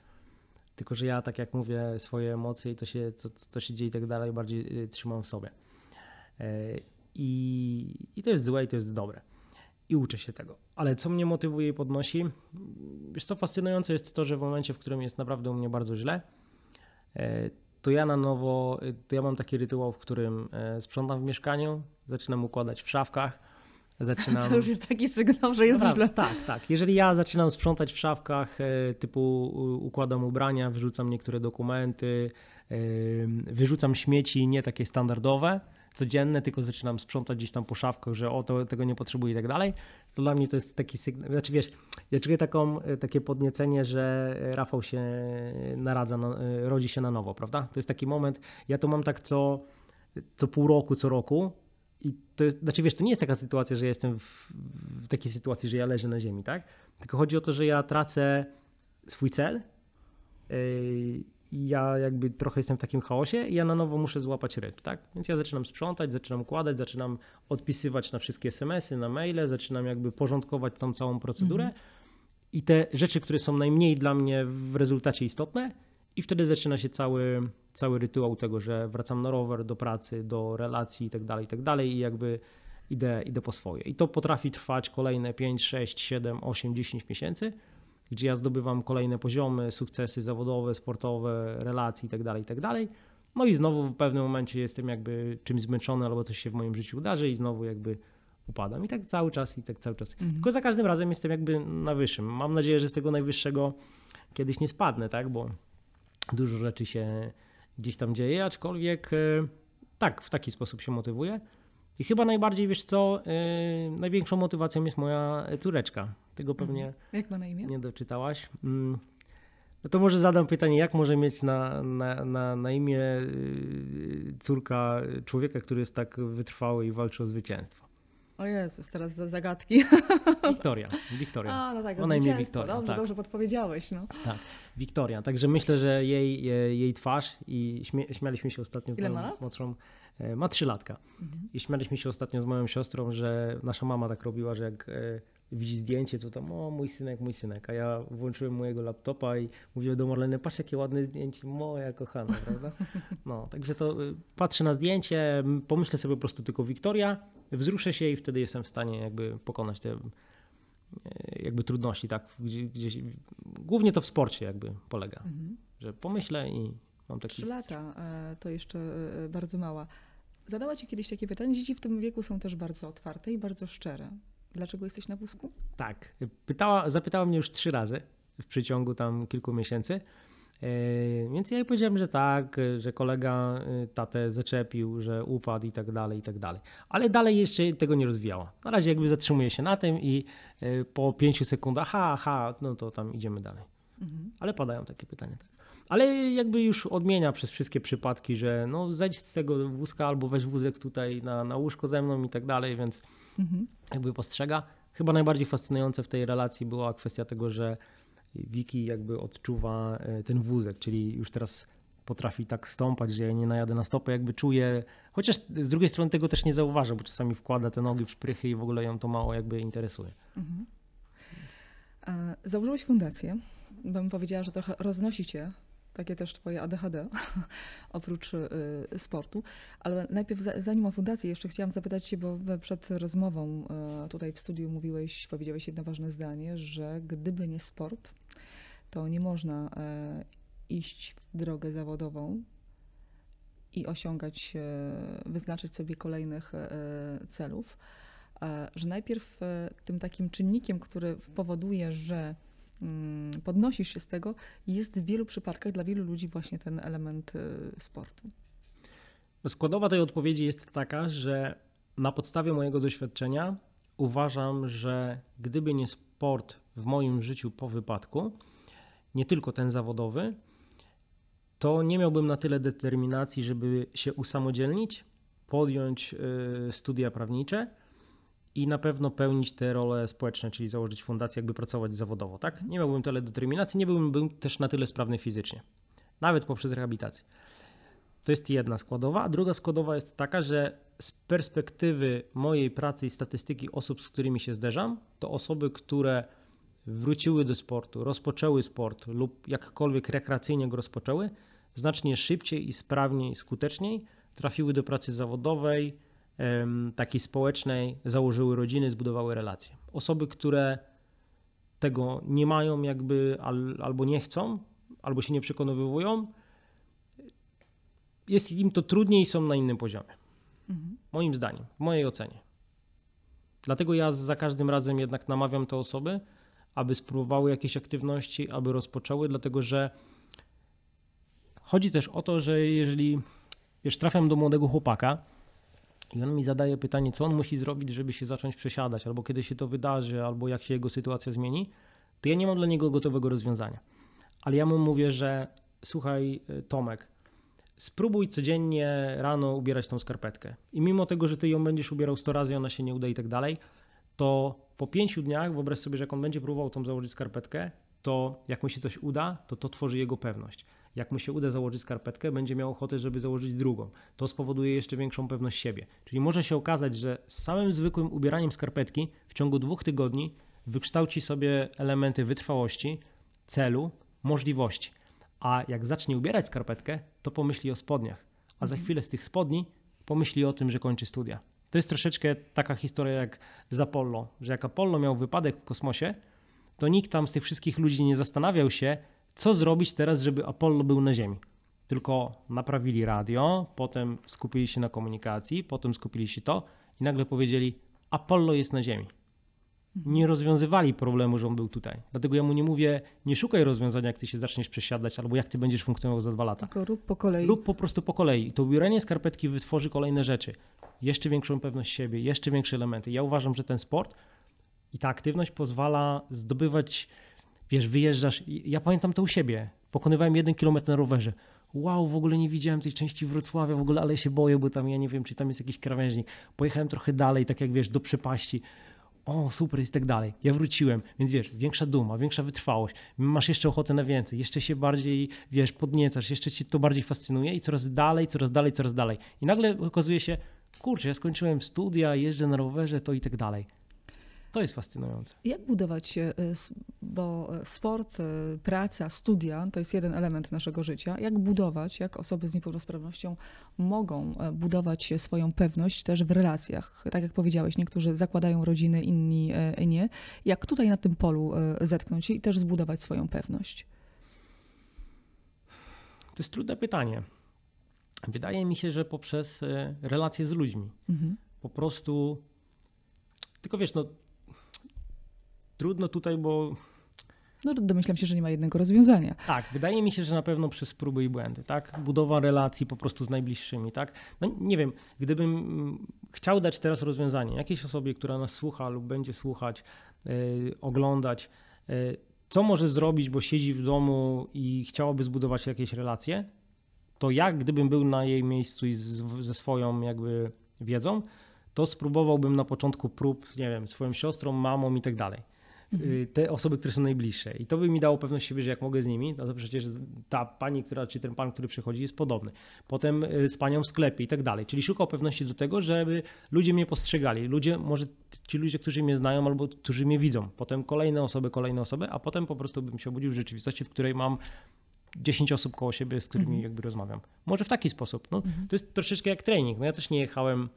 tylko że ja, tak jak mówię, swoje emocje i to się, co, co się dzieje i tak dalej, bardziej trzymam w sobie. I, I to jest złe i to jest dobre. I uczę się tego. Ale co mnie motywuje i podnosi? Wiesz co, fascynujące jest to, że w momencie, w którym jest naprawdę u mnie bardzo źle, e, to ja na nowo, e, to ja mam taki rytuał, w którym e, sprzątam w mieszkaniu, zaczynam układać w szafkach, zaczynam... To już jest taki sygnał, że jest źle. Tak, tak. Jeżeli ja zaczynam sprzątać w szafkach, typu układam ubrania, wyrzucam niektóre dokumenty, wyrzucam śmieci nie takie standardowe, codzienne, tylko zaczynam sprzątać gdzieś tam po szafkach, że o, to, tego nie potrzebuję i tak dalej, to dla mnie to jest taki sygnał, znaczy wiesz, ja czuję taką, e, takie podniecenie, że Rafał się naradza, na, e, rodzi się na nowo, prawda? To jest taki moment, ja to mam tak co, co pół roku, co roku, i to jest, znaczy wiesz, to nie jest taka sytuacja, że jestem w, w takiej sytuacji, że ja leżę na ziemi, tak? Tylko chodzi o to, że ja tracę swój cel. I ja jakby trochę jestem w takim chaosie i ja na nowo muszę złapać rytm, tak? Więc ja zaczynam sprzątać, zaczynam układać, zaczynam odpisywać na wszystkie SMS-y, na maile, zaczynam jakby porządkować tą całą procedurę i te rzeczy, które są najmniej dla mnie w rezultacie istotne i wtedy zaczyna się cały, cały rytuał tego, że wracam na rower, do pracy, do relacji i tak dalej, i tak dalej i jakby idę, idę po swoje. I to potrafi trwać kolejne 5, 6, 7, 8, 10 miesięcy, gdzie ja zdobywam kolejne poziomy, sukcesy zawodowe, sportowe, relacje i tak dalej, i tak. No i znowu w pewnym momencie jestem jakby czymś zmęczony albo coś się w moim życiu udarzy i znowu jakby upadam. I tak cały czas, i tak cały czas. Mhm. Tylko za każdym razem jestem jakby na wyższym. Mam nadzieję, że z tego najwyższego kiedyś nie spadnę, tak? Bo dużo rzeczy się gdzieś tam dzieje, aczkolwiek e, tak, w taki sposób się motywuję. I chyba najbardziej, wiesz co, e, największą motywacją jest moja córeczka. Tego pewnie Jak ma na imię? nie doczytałaś. Mm, No to może zadam pytanie, jak może mieć na, na, na, na imię y, córka człowieka, który jest tak wytrwały i walczy o zwycięstwo? O Jezus, teraz za zagadki. Wiktoria. Wiktoria. A, no tak, Ma na imię. Wiktoria, Dobrze, tak. dobrze podpowiedziałeś, no. Tak, Wiktoria. Także myślę, że jej, jej twarz i śmie, śmialiśmy się ostatnio z moją młodszą, ma trzy latka. Mhm. I śmialiśmy się ostatnio z moją siostrą, że nasza mama tak robiła, że jak e, widzi zdjęcie, to tam o mój synek, mój synek. A ja włączyłem mojego laptopa i mówiłem do Marleny, patrz jakie ładne zdjęcie, moja kochana, prawda? No, także to y, patrzę na zdjęcie, pomyślę sobie po prostu tylko Wiktoria, wzruszę się i wtedy jestem w stanie jakby pokonać te e, jakby trudności, tak? Gdzie, gdzieś, głównie to w sporcie jakby polega, Mhm. że pomyślę i mam taki... Trzy lata e, to jeszcze e, bardzo mała. Zadała ci kiedyś takie pytanie. Dzieci w tym wieku są też bardzo otwarte i bardzo szczere. Dlaczego jesteś na wózku? Tak. Pytała, zapytała mnie już trzy razy w przeciągu tam kilku miesięcy. E, Więc ja jej powiedziałem, że tak, e, że kolega e, tatę zaczepił, że upadł i tak dalej, i tak dalej. Ale dalej jeszcze tego nie rozwijała. Na razie jakby zatrzymuje się na tym i e, po pięciu sekundach, ha, ha, no to tam idziemy dalej. Mhm. Ale padają takie pytania, tak. Ale jakby już odmienia przez wszystkie przypadki, że no zejdź z tego wózka albo weź wózek tutaj na, na łóżko ze mną i tak dalej, więc Mhm. jakby postrzega. Chyba najbardziej fascynujące w tej relacji była kwestia tego, że Wiki jakby odczuwa e, ten wózek, czyli już teraz potrafi tak stąpać, że ja nie najadę na stopę, jakby czuje, chociaż z drugiej strony tego też nie zauważa, bo czasami wkłada te nogi w szprychy i w ogóle ją to mało jakby interesuje. Mhm. E, Założyłeś fundację. Bym powiedziała, że trochę roznosi cię, takie też twoje ADHD, oprócz y, sportu. Ale najpierw, za- zanim o fundację, jeszcze chciałam zapytać cię, bo przed rozmową e, tutaj w studiu mówiłeś, powiedziałeś jedno ważne zdanie, że gdyby nie sport, to nie można e, iść w drogę zawodową i osiągać, wyznaczyć sobie kolejnych celów że najpierw tym takim czynnikiem, który powoduje, że podnosisz się z tego, jest w wielu przypadkach dla wielu ludzi właśnie ten element e, sportu. Składowa tej odpowiedzi jest taka, że na podstawie mojego doświadczenia uważam, że gdyby nie sport w moim życiu po wypadku, nie tylko ten zawodowy, to nie miałbym na tyle determinacji, żeby się usamodzielnić, podjąć y, studia prawnicze i na pewno pełnić te role społeczne, czyli założyć fundację, jakby pracować zawodowo. Tak? Nie miałbym tyle determinacji, nie byłbym był też na tyle sprawny fizycznie, nawet poprzez rehabilitację. To jest jedna składowa. A druga składowa jest taka, że z perspektywy mojej pracy i statystyki osób, z którymi się zderzam, to osoby, które wróciły do sportu, rozpoczęły sport lub jakkolwiek rekreacyjnie go rozpoczęły, znacznie szybciej i sprawniej, skuteczniej trafiły do pracy zawodowej, takiej społecznej, założyły rodziny, zbudowały relacje. Osoby, które tego nie mają jakby al, albo nie chcą, albo się nie przekonywują, jest im to trudniej i są na innym poziomie. Mhm. Moim zdaniem, w mojej ocenie. Dlatego ja za każdym razem jednak namawiam te osoby, aby spróbowały jakieś aktywności, aby rozpoczęły, dlatego że chodzi też o to, że jeżeli wiesz, trafiam do młodego chłopaka i on mi zadaje pytanie, co on musi zrobić, żeby się zacząć przesiadać, albo kiedy się to wydarzy, albo jak się jego sytuacja zmieni, to ja nie mam dla niego gotowego rozwiązania. Ale ja mu mówię, że słuchaj, Tomek, spróbuj codziennie rano ubierać tą skarpetkę. I mimo tego, że ty ją będziesz ubierał 100 razy, ona się nie uda i tak dalej, to po pięciu dniach wyobraź sobie, że jak on będzie próbował tą założyć skarpetkę, to jak mu się coś uda, to to tworzy jego pewność. Jak mu się uda założyć skarpetkę, będzie miał ochotę, żeby założyć drugą. To spowoduje jeszcze większą pewność siebie. Czyli może się okazać, że z samym zwykłym ubieraniem skarpetki w ciągu dwóch tygodni wykształci sobie elementy wytrwałości, celu, możliwości. A jak zacznie ubierać skarpetkę, to pomyśli o spodniach. A za chwilę z tych spodni pomyśli o tym, że kończy studia. To jest troszeczkę taka historia jak z Apollo, że jak Apollo miał wypadek w kosmosie, to nikt tam z tych wszystkich ludzi nie zastanawiał się, co zrobić teraz, żeby Apollo był na Ziemi. Tylko naprawili radio, potem skupili się na komunikacji, potem skupili się to i nagle powiedzieli: Apollo jest na Ziemi. Nie rozwiązywali problemu, że on był tutaj. Dlatego ja mu nie mówię, nie szukaj rozwiązania, jak ty się zaczniesz przesiadać, albo jak ty będziesz funkcjonował za dwa lata. Tylko rób po kolei. Lub po prostu po kolei. To ubieranie skarpetki wytworzy kolejne rzeczy. Jeszcze większą pewność siebie, jeszcze większe elementy. Ja uważam, że ten sport i ta aktywność pozwala zdobywać, wiesz, wyjeżdżasz. Ja pamiętam to u siebie. Pokonywałem jeden kilometr na rowerze. Wow, w ogóle nie widziałem tej części Wrocławia, w ogóle, ale się boję, bo tam ja nie wiem, czy tam jest jakiś krawężnik. Pojechałem trochę dalej, tak jak wiesz, do przepaści. O, super, jest tak dalej. Ja wróciłem, więc wiesz, większa duma, większa wytrwałość. Masz jeszcze ochotę na więcej, jeszcze się bardziej, wiesz, podniecasz, jeszcze cię to bardziej fascynuje i coraz dalej, coraz dalej, coraz dalej. I nagle okazuje się, kurczę, ja skończyłem studia, jeżdżę na rowerze, to i tak dalej. To jest fascynujące. Jak budować, e, s- bo e, sport, e, praca, studia to jest jeden element naszego życia. Jak budować, jak osoby z niepełnosprawnością mogą budować swoją pewność też w relacjach? Tak jak powiedziałeś, niektórzy zakładają rodziny, inni nie. Jak tutaj na tym polu zetknąć się i też zbudować swoją pewność? To jest trudne pytanie. Wydaje mi się, że poprzez relacje z ludźmi. Mhm. Po prostu. Tylko wiesz, no. Trudno tutaj, bo No domyślam się, że nie ma jednego rozwiązania. Tak, wydaje mi się, że na pewno przez próby i błędy, tak? Budowa relacji po prostu z najbliższymi, tak? No nie wiem, gdybym mm, chciał dać teraz rozwiązanie jakiejś osobie, która nas słucha lub będzie słuchać, yy, oglądać, yy, co może zrobić, bo siedzi w domu i chciałaby zbudować jakieś relacje, to ja gdybym był na jej miejscu i z, ze swoją jakby wiedzą, to spróbowałbym na początku prób, nie wiem, swoją siostrą, mamą i tak dalej te osoby, które są najbliższe. I to by mi dało pewność siebie, że jak mogę z nimi, no to przecież ta pani, która, czy ten pan, który przychodzi, jest podobny. Potem y, z panią w sklepie i tak dalej. Czyli szukał pewności do tego, żeby ludzie mnie postrzegali. Ludzie, może ci ludzie, którzy mnie znają albo którzy mnie widzą. Potem kolejne osoby, kolejne osoby, a potem po prostu bym się obudził w rzeczywistości, w której mam 10 osób koło siebie, z którymi jakby rozmawiam. Może w taki sposób. No, To jest troszeczkę jak trening. No ja też nie jechałem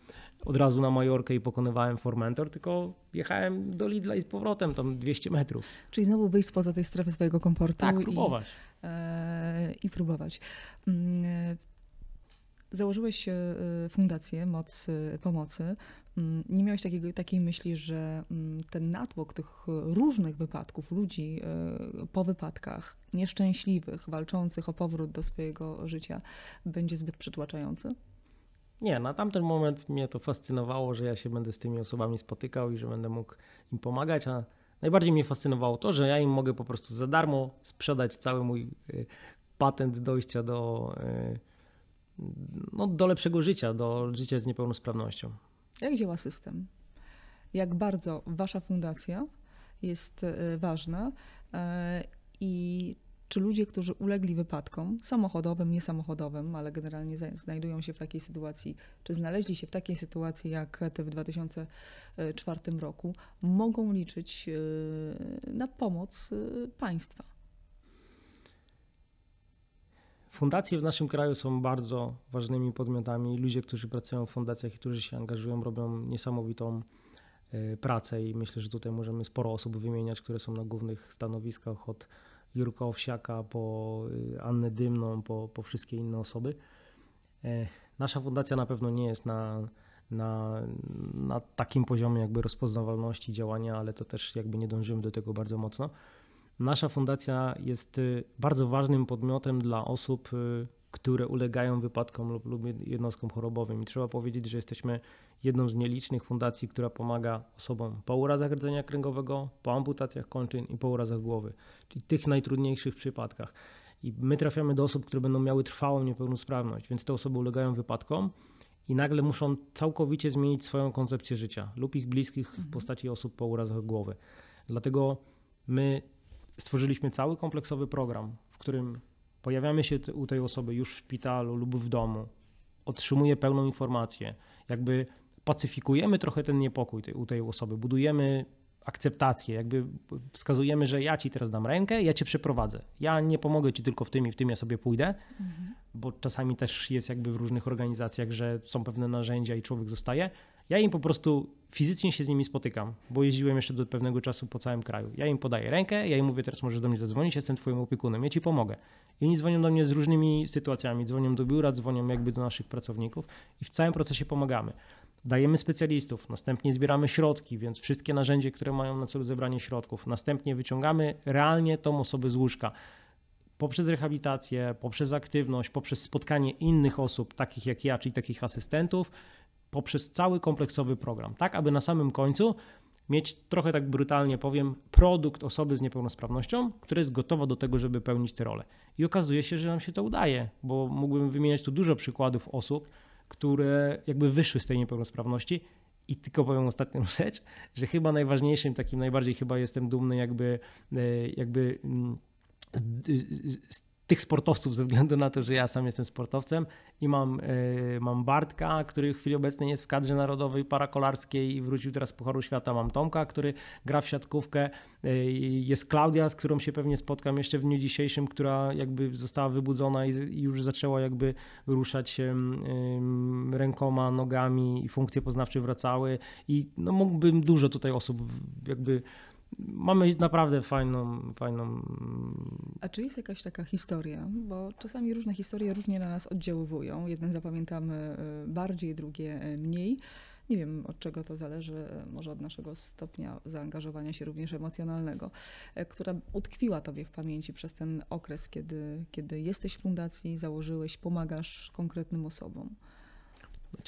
od razu na Majorkę i pokonywałem Formentor, tylko jechałem do Lidla i z powrotem, tam 200 metrów. Czyli znowu wyjść spoza tej strefy swojego komfortu Tak, i, próbować. e, i próbować. Mm, e, Założyłeś e, fundację Moc e, Pomocy. Mm, Nie miałeś takiego, takiej myśli, że mm, ten natłok tych różnych wypadków, ludzi e, po wypadkach, nieszczęśliwych, walczących o powrót do swojego życia, będzie zbyt przytłaczający? Nie, na tamten moment mnie to fascynowało, że ja się będę z tymi osobami spotykał i że będę mógł im pomagać, a najbardziej mnie fascynowało to, że ja im mogę po prostu za darmo sprzedać cały mój y, patent dojścia do, y, no, do lepszego życia, do życia z niepełnosprawnością. Jak działa system? Jak bardzo wasza fundacja jest e, ważna e, i czy ludzie, którzy ulegli wypadkom samochodowym, niesamochodowym, ale generalnie znajdują się w takiej sytuacji, czy znaleźli się w takiej sytuacji jak te w 2004 roku, mogą liczyć e, na pomoc państwa? Fundacje w naszym kraju są bardzo ważnymi podmiotami. Ludzie, którzy pracują w fundacjach i którzy się angażują, robią niesamowitą e, pracę i myślę, że tutaj możemy sporo osób wymieniać, które są na głównych stanowiskach od Jurka Owsiaka po y, Annę Dymną, po, po wszystkie inne osoby. E, Nasza fundacja na pewno nie jest na, na, na takim poziomie jakby rozpoznawalności działania, ale to też jakby nie dążymy do tego bardzo mocno. Nasza fundacja jest y, bardzo ważnym podmiotem dla osób, y, które ulegają wypadkom lub, lub jednostkom chorobowym. I trzeba powiedzieć, że jesteśmy jedną z nielicznych fundacji, która pomaga osobom po urazach rdzenia kręgowego, po amputacjach kończyn i po urazach głowy, czyli tych najtrudniejszych przypadkach. I my trafiamy do osób, które będą miały trwałą niepełnosprawność, więc te osoby ulegają wypadkom i nagle muszą całkowicie zmienić swoją koncepcję życia lub ich bliskich w postaci osób po urazach głowy. Dlatego my stworzyliśmy cały kompleksowy program, w którym pojawiamy się u tej osoby już w szpitalu lub w domu, otrzymuje pełną informację, jakby pacyfikujemy trochę ten niepokój tej, u tej osoby, budujemy akceptację, jakby wskazujemy, że ja ci teraz dam rękę, ja cię przeprowadzę. Ja nie pomogę ci tylko w tym i w tym, ja sobie pójdę, bo czasami też jest jakby w różnych organizacjach, że są pewne narzędzia i człowiek zostaje. Ja im po prostu fizycznie się z nimi spotykam, bo jeździłem jeszcze do pewnego czasu po całym kraju. Ja im podaję rękę, ja im mówię, teraz możesz do mnie zadzwonić, jestem twoim opiekunem, ja ci pomogę. I oni dzwonią do mnie z różnymi sytuacjami, dzwonią do biura, dzwonią jakby do naszych pracowników i w całym procesie pomagamy. Dajemy specjalistów, następnie zbieramy środki, więc wszystkie narzędzia, które mają na celu zebranie środków. Następnie wyciągamy realnie tą osobę z łóżka poprzez rehabilitację, poprzez aktywność, poprzez spotkanie innych osób, takich jak ja, czyli takich asystentów, poprzez cały kompleksowy program, tak aby na samym końcu mieć trochę tak brutalnie powiem, produkt osoby z niepełnosprawnością, która jest gotowa do tego, żeby pełnić tę rolę. I okazuje się, że nam się to udaje, bo mógłbym wymieniać tu dużo przykładów osób, które jakby wyszły z tej niepełnosprawności i tylko powiem ostatnią rzecz, że chyba najważniejszym, takim najbardziej chyba jestem dumny jakby, e, jakby mm, z- tych sportowców ze względu na to, że ja sam jestem sportowcem i mam, y, mam Bartka, który w chwili obecnej jest w kadrze narodowej parakolarskiej i wrócił teraz z Pucharu Świata. Mam Tomka, który gra w siatkówkę. Y, jest Klaudia, z którą się pewnie spotkam jeszcze w dniu dzisiejszym, która jakby została wybudzona i, i już zaczęła jakby ruszać y, rękoma, nogami i funkcje poznawcze wracały i no mógłbym dużo tutaj osób jakby mamy naprawdę fajną, fajną. A czy jest jakaś taka historia? Bo czasami różne historie różnie na nas oddziaływują. Jedne zapamiętamy e, bardziej, drugie e, mniej. Nie wiem, od czego to zależy, e, może od naszego stopnia zaangażowania się również emocjonalnego, która utkwiła Tobie w pamięci przez ten okres, kiedy, kiedy jesteś w fundacji, założyłeś, pomagasz konkretnym osobom.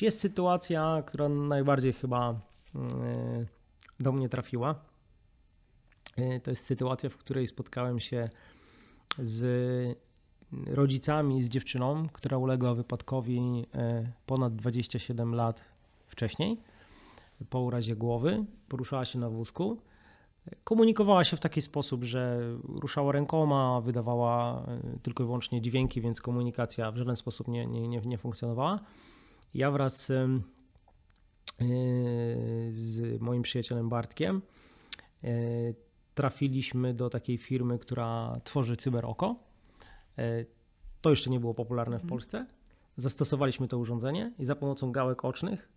Jest sytuacja, która najbardziej chyba do mnie trafiła to jest sytuacja, w której spotkałem się z rodzicami, z dziewczyną, która uległa wypadkowi e, ponad 27 lat wcześniej po urazie głowy. Poruszała się na wózku. Komunikowała się w taki sposób, że ruszała rękoma, wydawała e, tylko i wyłącznie dźwięki, więc komunikacja w żaden sposób nie, nie, nie, nie funkcjonowała. Ja wraz z moim przyjacielem Bartkiem trafiliśmy do takiej firmy, która tworzy cyberoko. E, to jeszcze nie było popularne w mhm. Polsce. Zastosowaliśmy to urządzenie i za pomocą gałek ocznych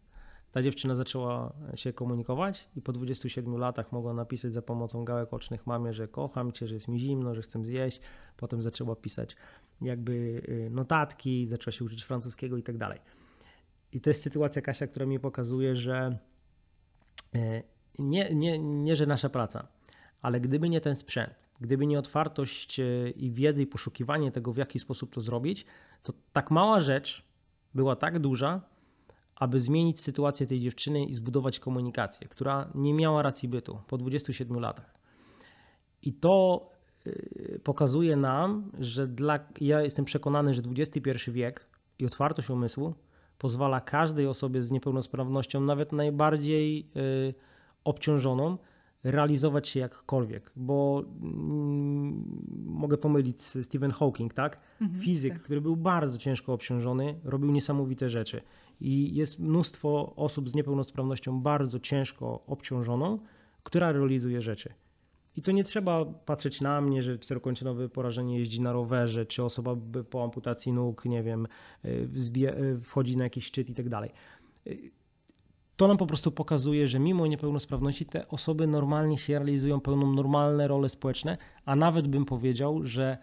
ta dziewczyna zaczęła się komunikować i po 27 latach mogła napisać za pomocą gałek ocznych mamie, że kocham cię, że jest mi zimno, że chcę zjeść. Potem zaczęła pisać jakby y, notatki, zaczęła się uczyć francuskiego i tak dalej. I to jest sytuacja, Kasia, która mi pokazuje, że e, nie, nie, nie że nasza praca, ale gdyby nie ten sprzęt, gdyby nie otwartość e, i wiedzy i poszukiwanie tego, w jaki sposób to zrobić, to tak mała rzecz była tak duża, aby zmienić sytuację tej dziewczyny i zbudować komunikację, która nie miała racji bytu po 27 latach. I to e, pokazuje nam, że dla, ja jestem przekonany, że XXI wiek i otwartość umysłu pozwala każdej osobie z niepełnosprawnością, nawet najbardziej y, obciążoną, realizować się jakkolwiek, bo mm, mogę pomylić Stephen Hawking, tak? Mhm, Fizyk, tak. który był bardzo ciężko obciążony, robił niesamowite rzeczy. I jest mnóstwo osób z niepełnosprawnością bardzo ciężko obciążoną, która realizuje rzeczy. I to nie trzeba patrzeć na mnie, że czterokończynowe porażenie jeździ na rowerze, czy osoba po amputacji nóg, nie wiem, y, y, wchodzi na jakiś szczyt i tak dalej to nam po prostu pokazuje, że mimo niepełnosprawności te osoby normalnie się realizują, pełną normalne role społeczne, a nawet bym powiedział, że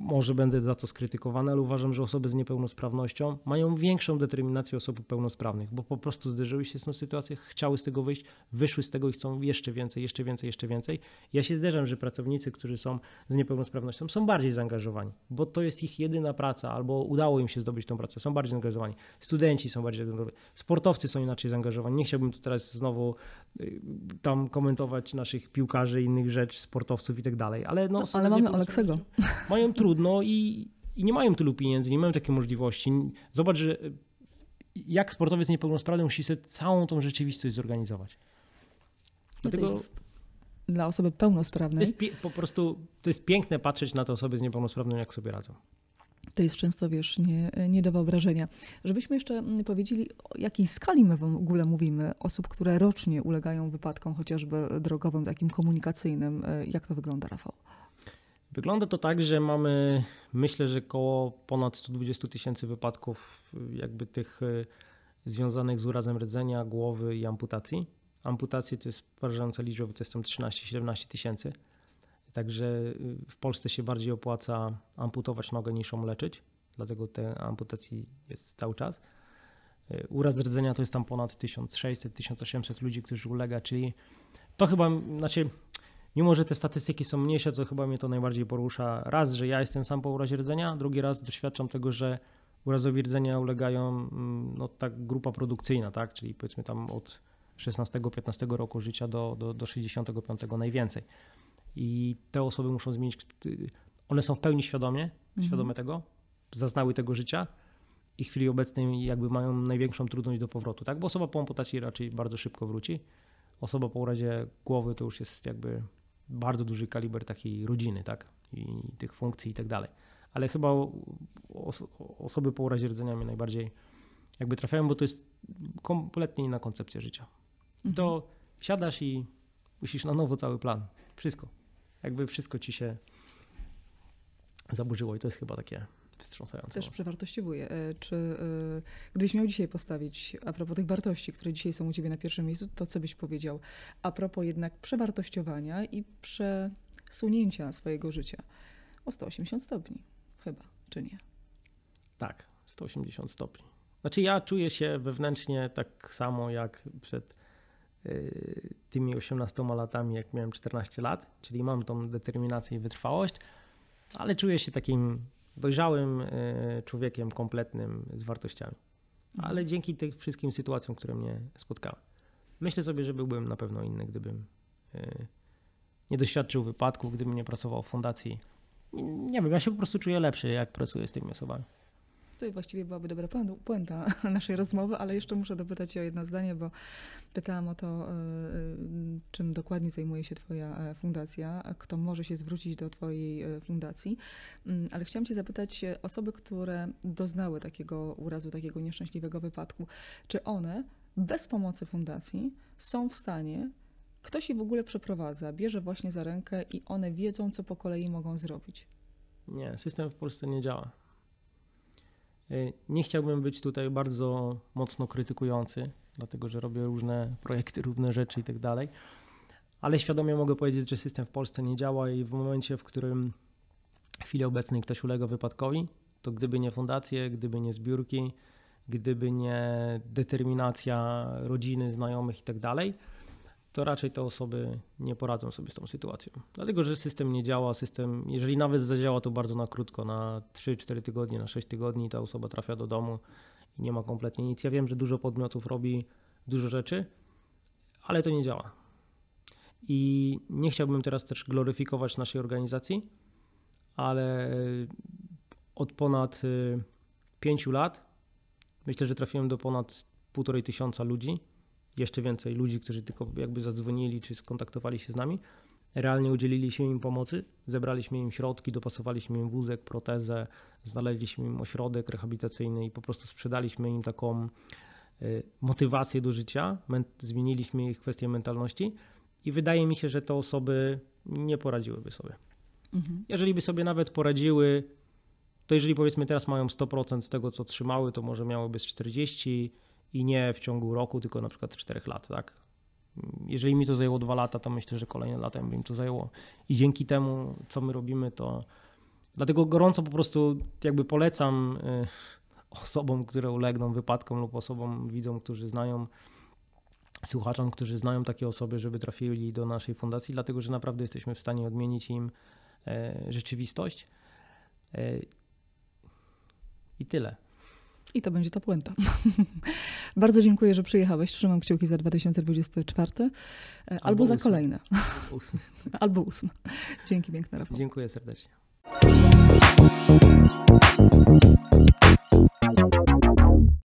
może będę za to skrytykowany, ale uważam, że osoby z niepełnosprawnością mają większą determinację osób pełnosprawnych, bo po prostu zderzyły się z tą sytuacją, chciały z tego wyjść, wyszły z tego i chcą jeszcze więcej, jeszcze więcej, jeszcze więcej. Ja się zderzam, że pracownicy, którzy są z niepełnosprawnością, są bardziej zaangażowani, bo to jest ich jedyna praca, albo udało im się zdobyć tą pracę, są bardziej zaangażowani. Studenci są bardziej zaangażowani, sportowcy są inaczej zaangażowani. Nie chciałbym tu teraz znowu y, tam komentować naszych piłkarzy, innych rzeczy, sportowców i tak dalej, ale no, no ale mamy Aleksego mają trudno i, i nie mają tylu pieniędzy, nie mają takiej możliwości. Zobacz, że jak sportowiec niepełnosprawny musi sobie całą tą rzeczywistość zorganizować. Dlatego to jest dla osoby pełnosprawnej. To jest po prostu to jest piękne patrzeć na te osoby z niepełnosprawnością, jak sobie radzą. To jest często, wiesz, nie, nie do wyobrażenia. Żebyśmy jeszcze powiedzieli, o jakiej skali my w ogóle mówimy osób, które rocznie ulegają wypadkom, chociażby drogowym, takim komunikacyjnym. Jak to wygląda, Rafał? Wygląda to tak, że mamy, myślę, że około ponad 120 tysięcy wypadków, jakby tych e, związanych z urazem rdzenia, głowy i amputacji. Amputacje to jest porażająca liczba, to jest tam 13-17 tysięcy. Także e, w Polsce się bardziej opłaca amputować nogę niż ją leczyć, dlatego te amputacji jest cały czas. E, uraz rdzenia to jest tam ponad 1600-1800 ludzi, którzy ulega, czyli to chyba, znaczy mimo że te statystyki są mniejsze, to chyba mnie to najbardziej porusza. Raz, że ja jestem sam po urazie rdzenia, drugi raz doświadczam tego, że urazowi rdzenia ulegają mm, no, ta grupa produkcyjna, tak? czyli powiedzmy tam od 16-15 roku życia do, do, do 65 najwięcej. I te osoby muszą zmienić, one są w pełni świadomie, mhm. świadome tego, zaznały tego życia i w chwili obecnej jakby mają największą trudność do powrotu, tak? Bo osoba po amputacji raczej bardzo szybko wróci. Osoba po urazie głowy to już jest jakby bardzo duży kaliber takiej rodziny, tak? I tych funkcji i tak dalej. ale chyba osoby po urazie rdzenia mnie najbardziej jakby trafiają, bo to jest kompletnie inna koncepcja życia. Mhm. To siadasz i musisz na nowo cały plan. Wszystko. Jakby wszystko ci się zaburzyło i to jest chyba takie wstrząsające. Też przewartościowuje. Czy e, gdybyś miał dzisiaj postawić, a propos tych wartości, które dzisiaj są u ciebie na pierwszym miejscu, to co byś powiedział a propos jednak przewartościowania i przesunięcia swojego życia o 180 stopni? Chyba, czy nie? Tak, 180 stopni. Znaczy ja czuję się wewnętrznie tak samo jak przed y, tymi 18 latami, jak miałem 14 lat, czyli mam tą determinację i wytrwałość, ale czuję się takim dojrzałym y, człowiekiem kompletnym z wartościami. Mhm. Ale dzięki tym wszystkim sytuacjom, które mnie spotkały. Myślę sobie, że byłbym na pewno inny, gdybym y, nie doświadczył wypadku, gdybym nie pracował w fundacji. Nie wiem, ja się po prostu czuję lepszy, jak pracuję z tymi osobami. To właściwie byłaby dobra puenta naszej rozmowy, ale jeszcze muszę dopytać o jedno zdanie, bo pytałam o to, e, czym dokładnie zajmuje się Twoja e, fundacja, kto może się zwrócić do Twojej e, fundacji. Mm, ale chciałam Cię zapytać, osoby, które doznały takiego urazu, takiego nieszczęśliwego wypadku, czy one bez pomocy fundacji są w stanie Ktoś je w ogóle przeprowadza, bierze właśnie za rękę i one wiedzą, co po kolei mogą zrobić. Nie, system w Polsce nie działa. Y, nie chciałbym być tutaj bardzo mocno krytykujący, dlatego że robię różne projekty, różne rzeczy i tak dalej, ale świadomie mogę powiedzieć, że system w Polsce nie działa i w momencie, w którym w chwili obecnej ktoś ulega wypadkowi, to gdyby nie fundacje, gdyby nie zbiórki, gdyby nie determinacja rodziny, znajomych i tak dalej, to raczej te osoby nie poradzą sobie z tą sytuacją. Dlatego, że system nie działa, system, jeżeli nawet zadziała, to bardzo na krótko, na 3-4 tygodnie, na 6 tygodni ta osoba trafia do domu i nie ma kompletnie nic. Ja wiem, że dużo podmiotów robi dużo rzeczy, ale to nie działa. I nie chciałbym teraz też gloryfikować naszej organizacji, ale od ponad 5 y, lat myślę, że trafiłem do ponad półtorej tysiąca ludzi jeszcze więcej ludzi, którzy tylko jakby zadzwonili czy skontaktowali się z nami. Realnie udzieliliśmy im pomocy, zebraliśmy im środki, dopasowaliśmy im wózek, protezę, znaleźliśmy im ośrodek rehabilitacyjny i po prostu sprzedaliśmy im taką y, motywację do życia, zmieniliśmy ich kwestię mentalności i wydaje mi się, że te osoby nie poradziłyby sobie. Mhm. Jeżeli by sobie nawet poradziły, to jeżeli powiedzmy teraz mają 100% z tego, co trzymały, to może miałyby z 40, i nie w ciągu roku, tylko na przykład 4 lat, tak? Jeżeli mi to zajęło dwa lata, to myślę, że kolejne lata by mi to zajęło. I dzięki temu, co my robimy, to dlatego gorąco po prostu jakby polecam y, osobom, które ulegną wypadkom lub osobom, widzom, którzy znają, słuchaczom, którzy znają takie osoby, żeby trafili do naszej fundacji, dlatego że naprawdę jesteśmy w stanie odmienić im e, rzeczywistość. E, I tyle. I to będzie ta puenta. Bardzo dziękuję, że przyjechałeś. Trzymam kciuki za 2024 e, albo, albo za kolejne. Albo ósmy. albo ósmy. Dzięki piękne, Rafał. Dziękuję serdecznie.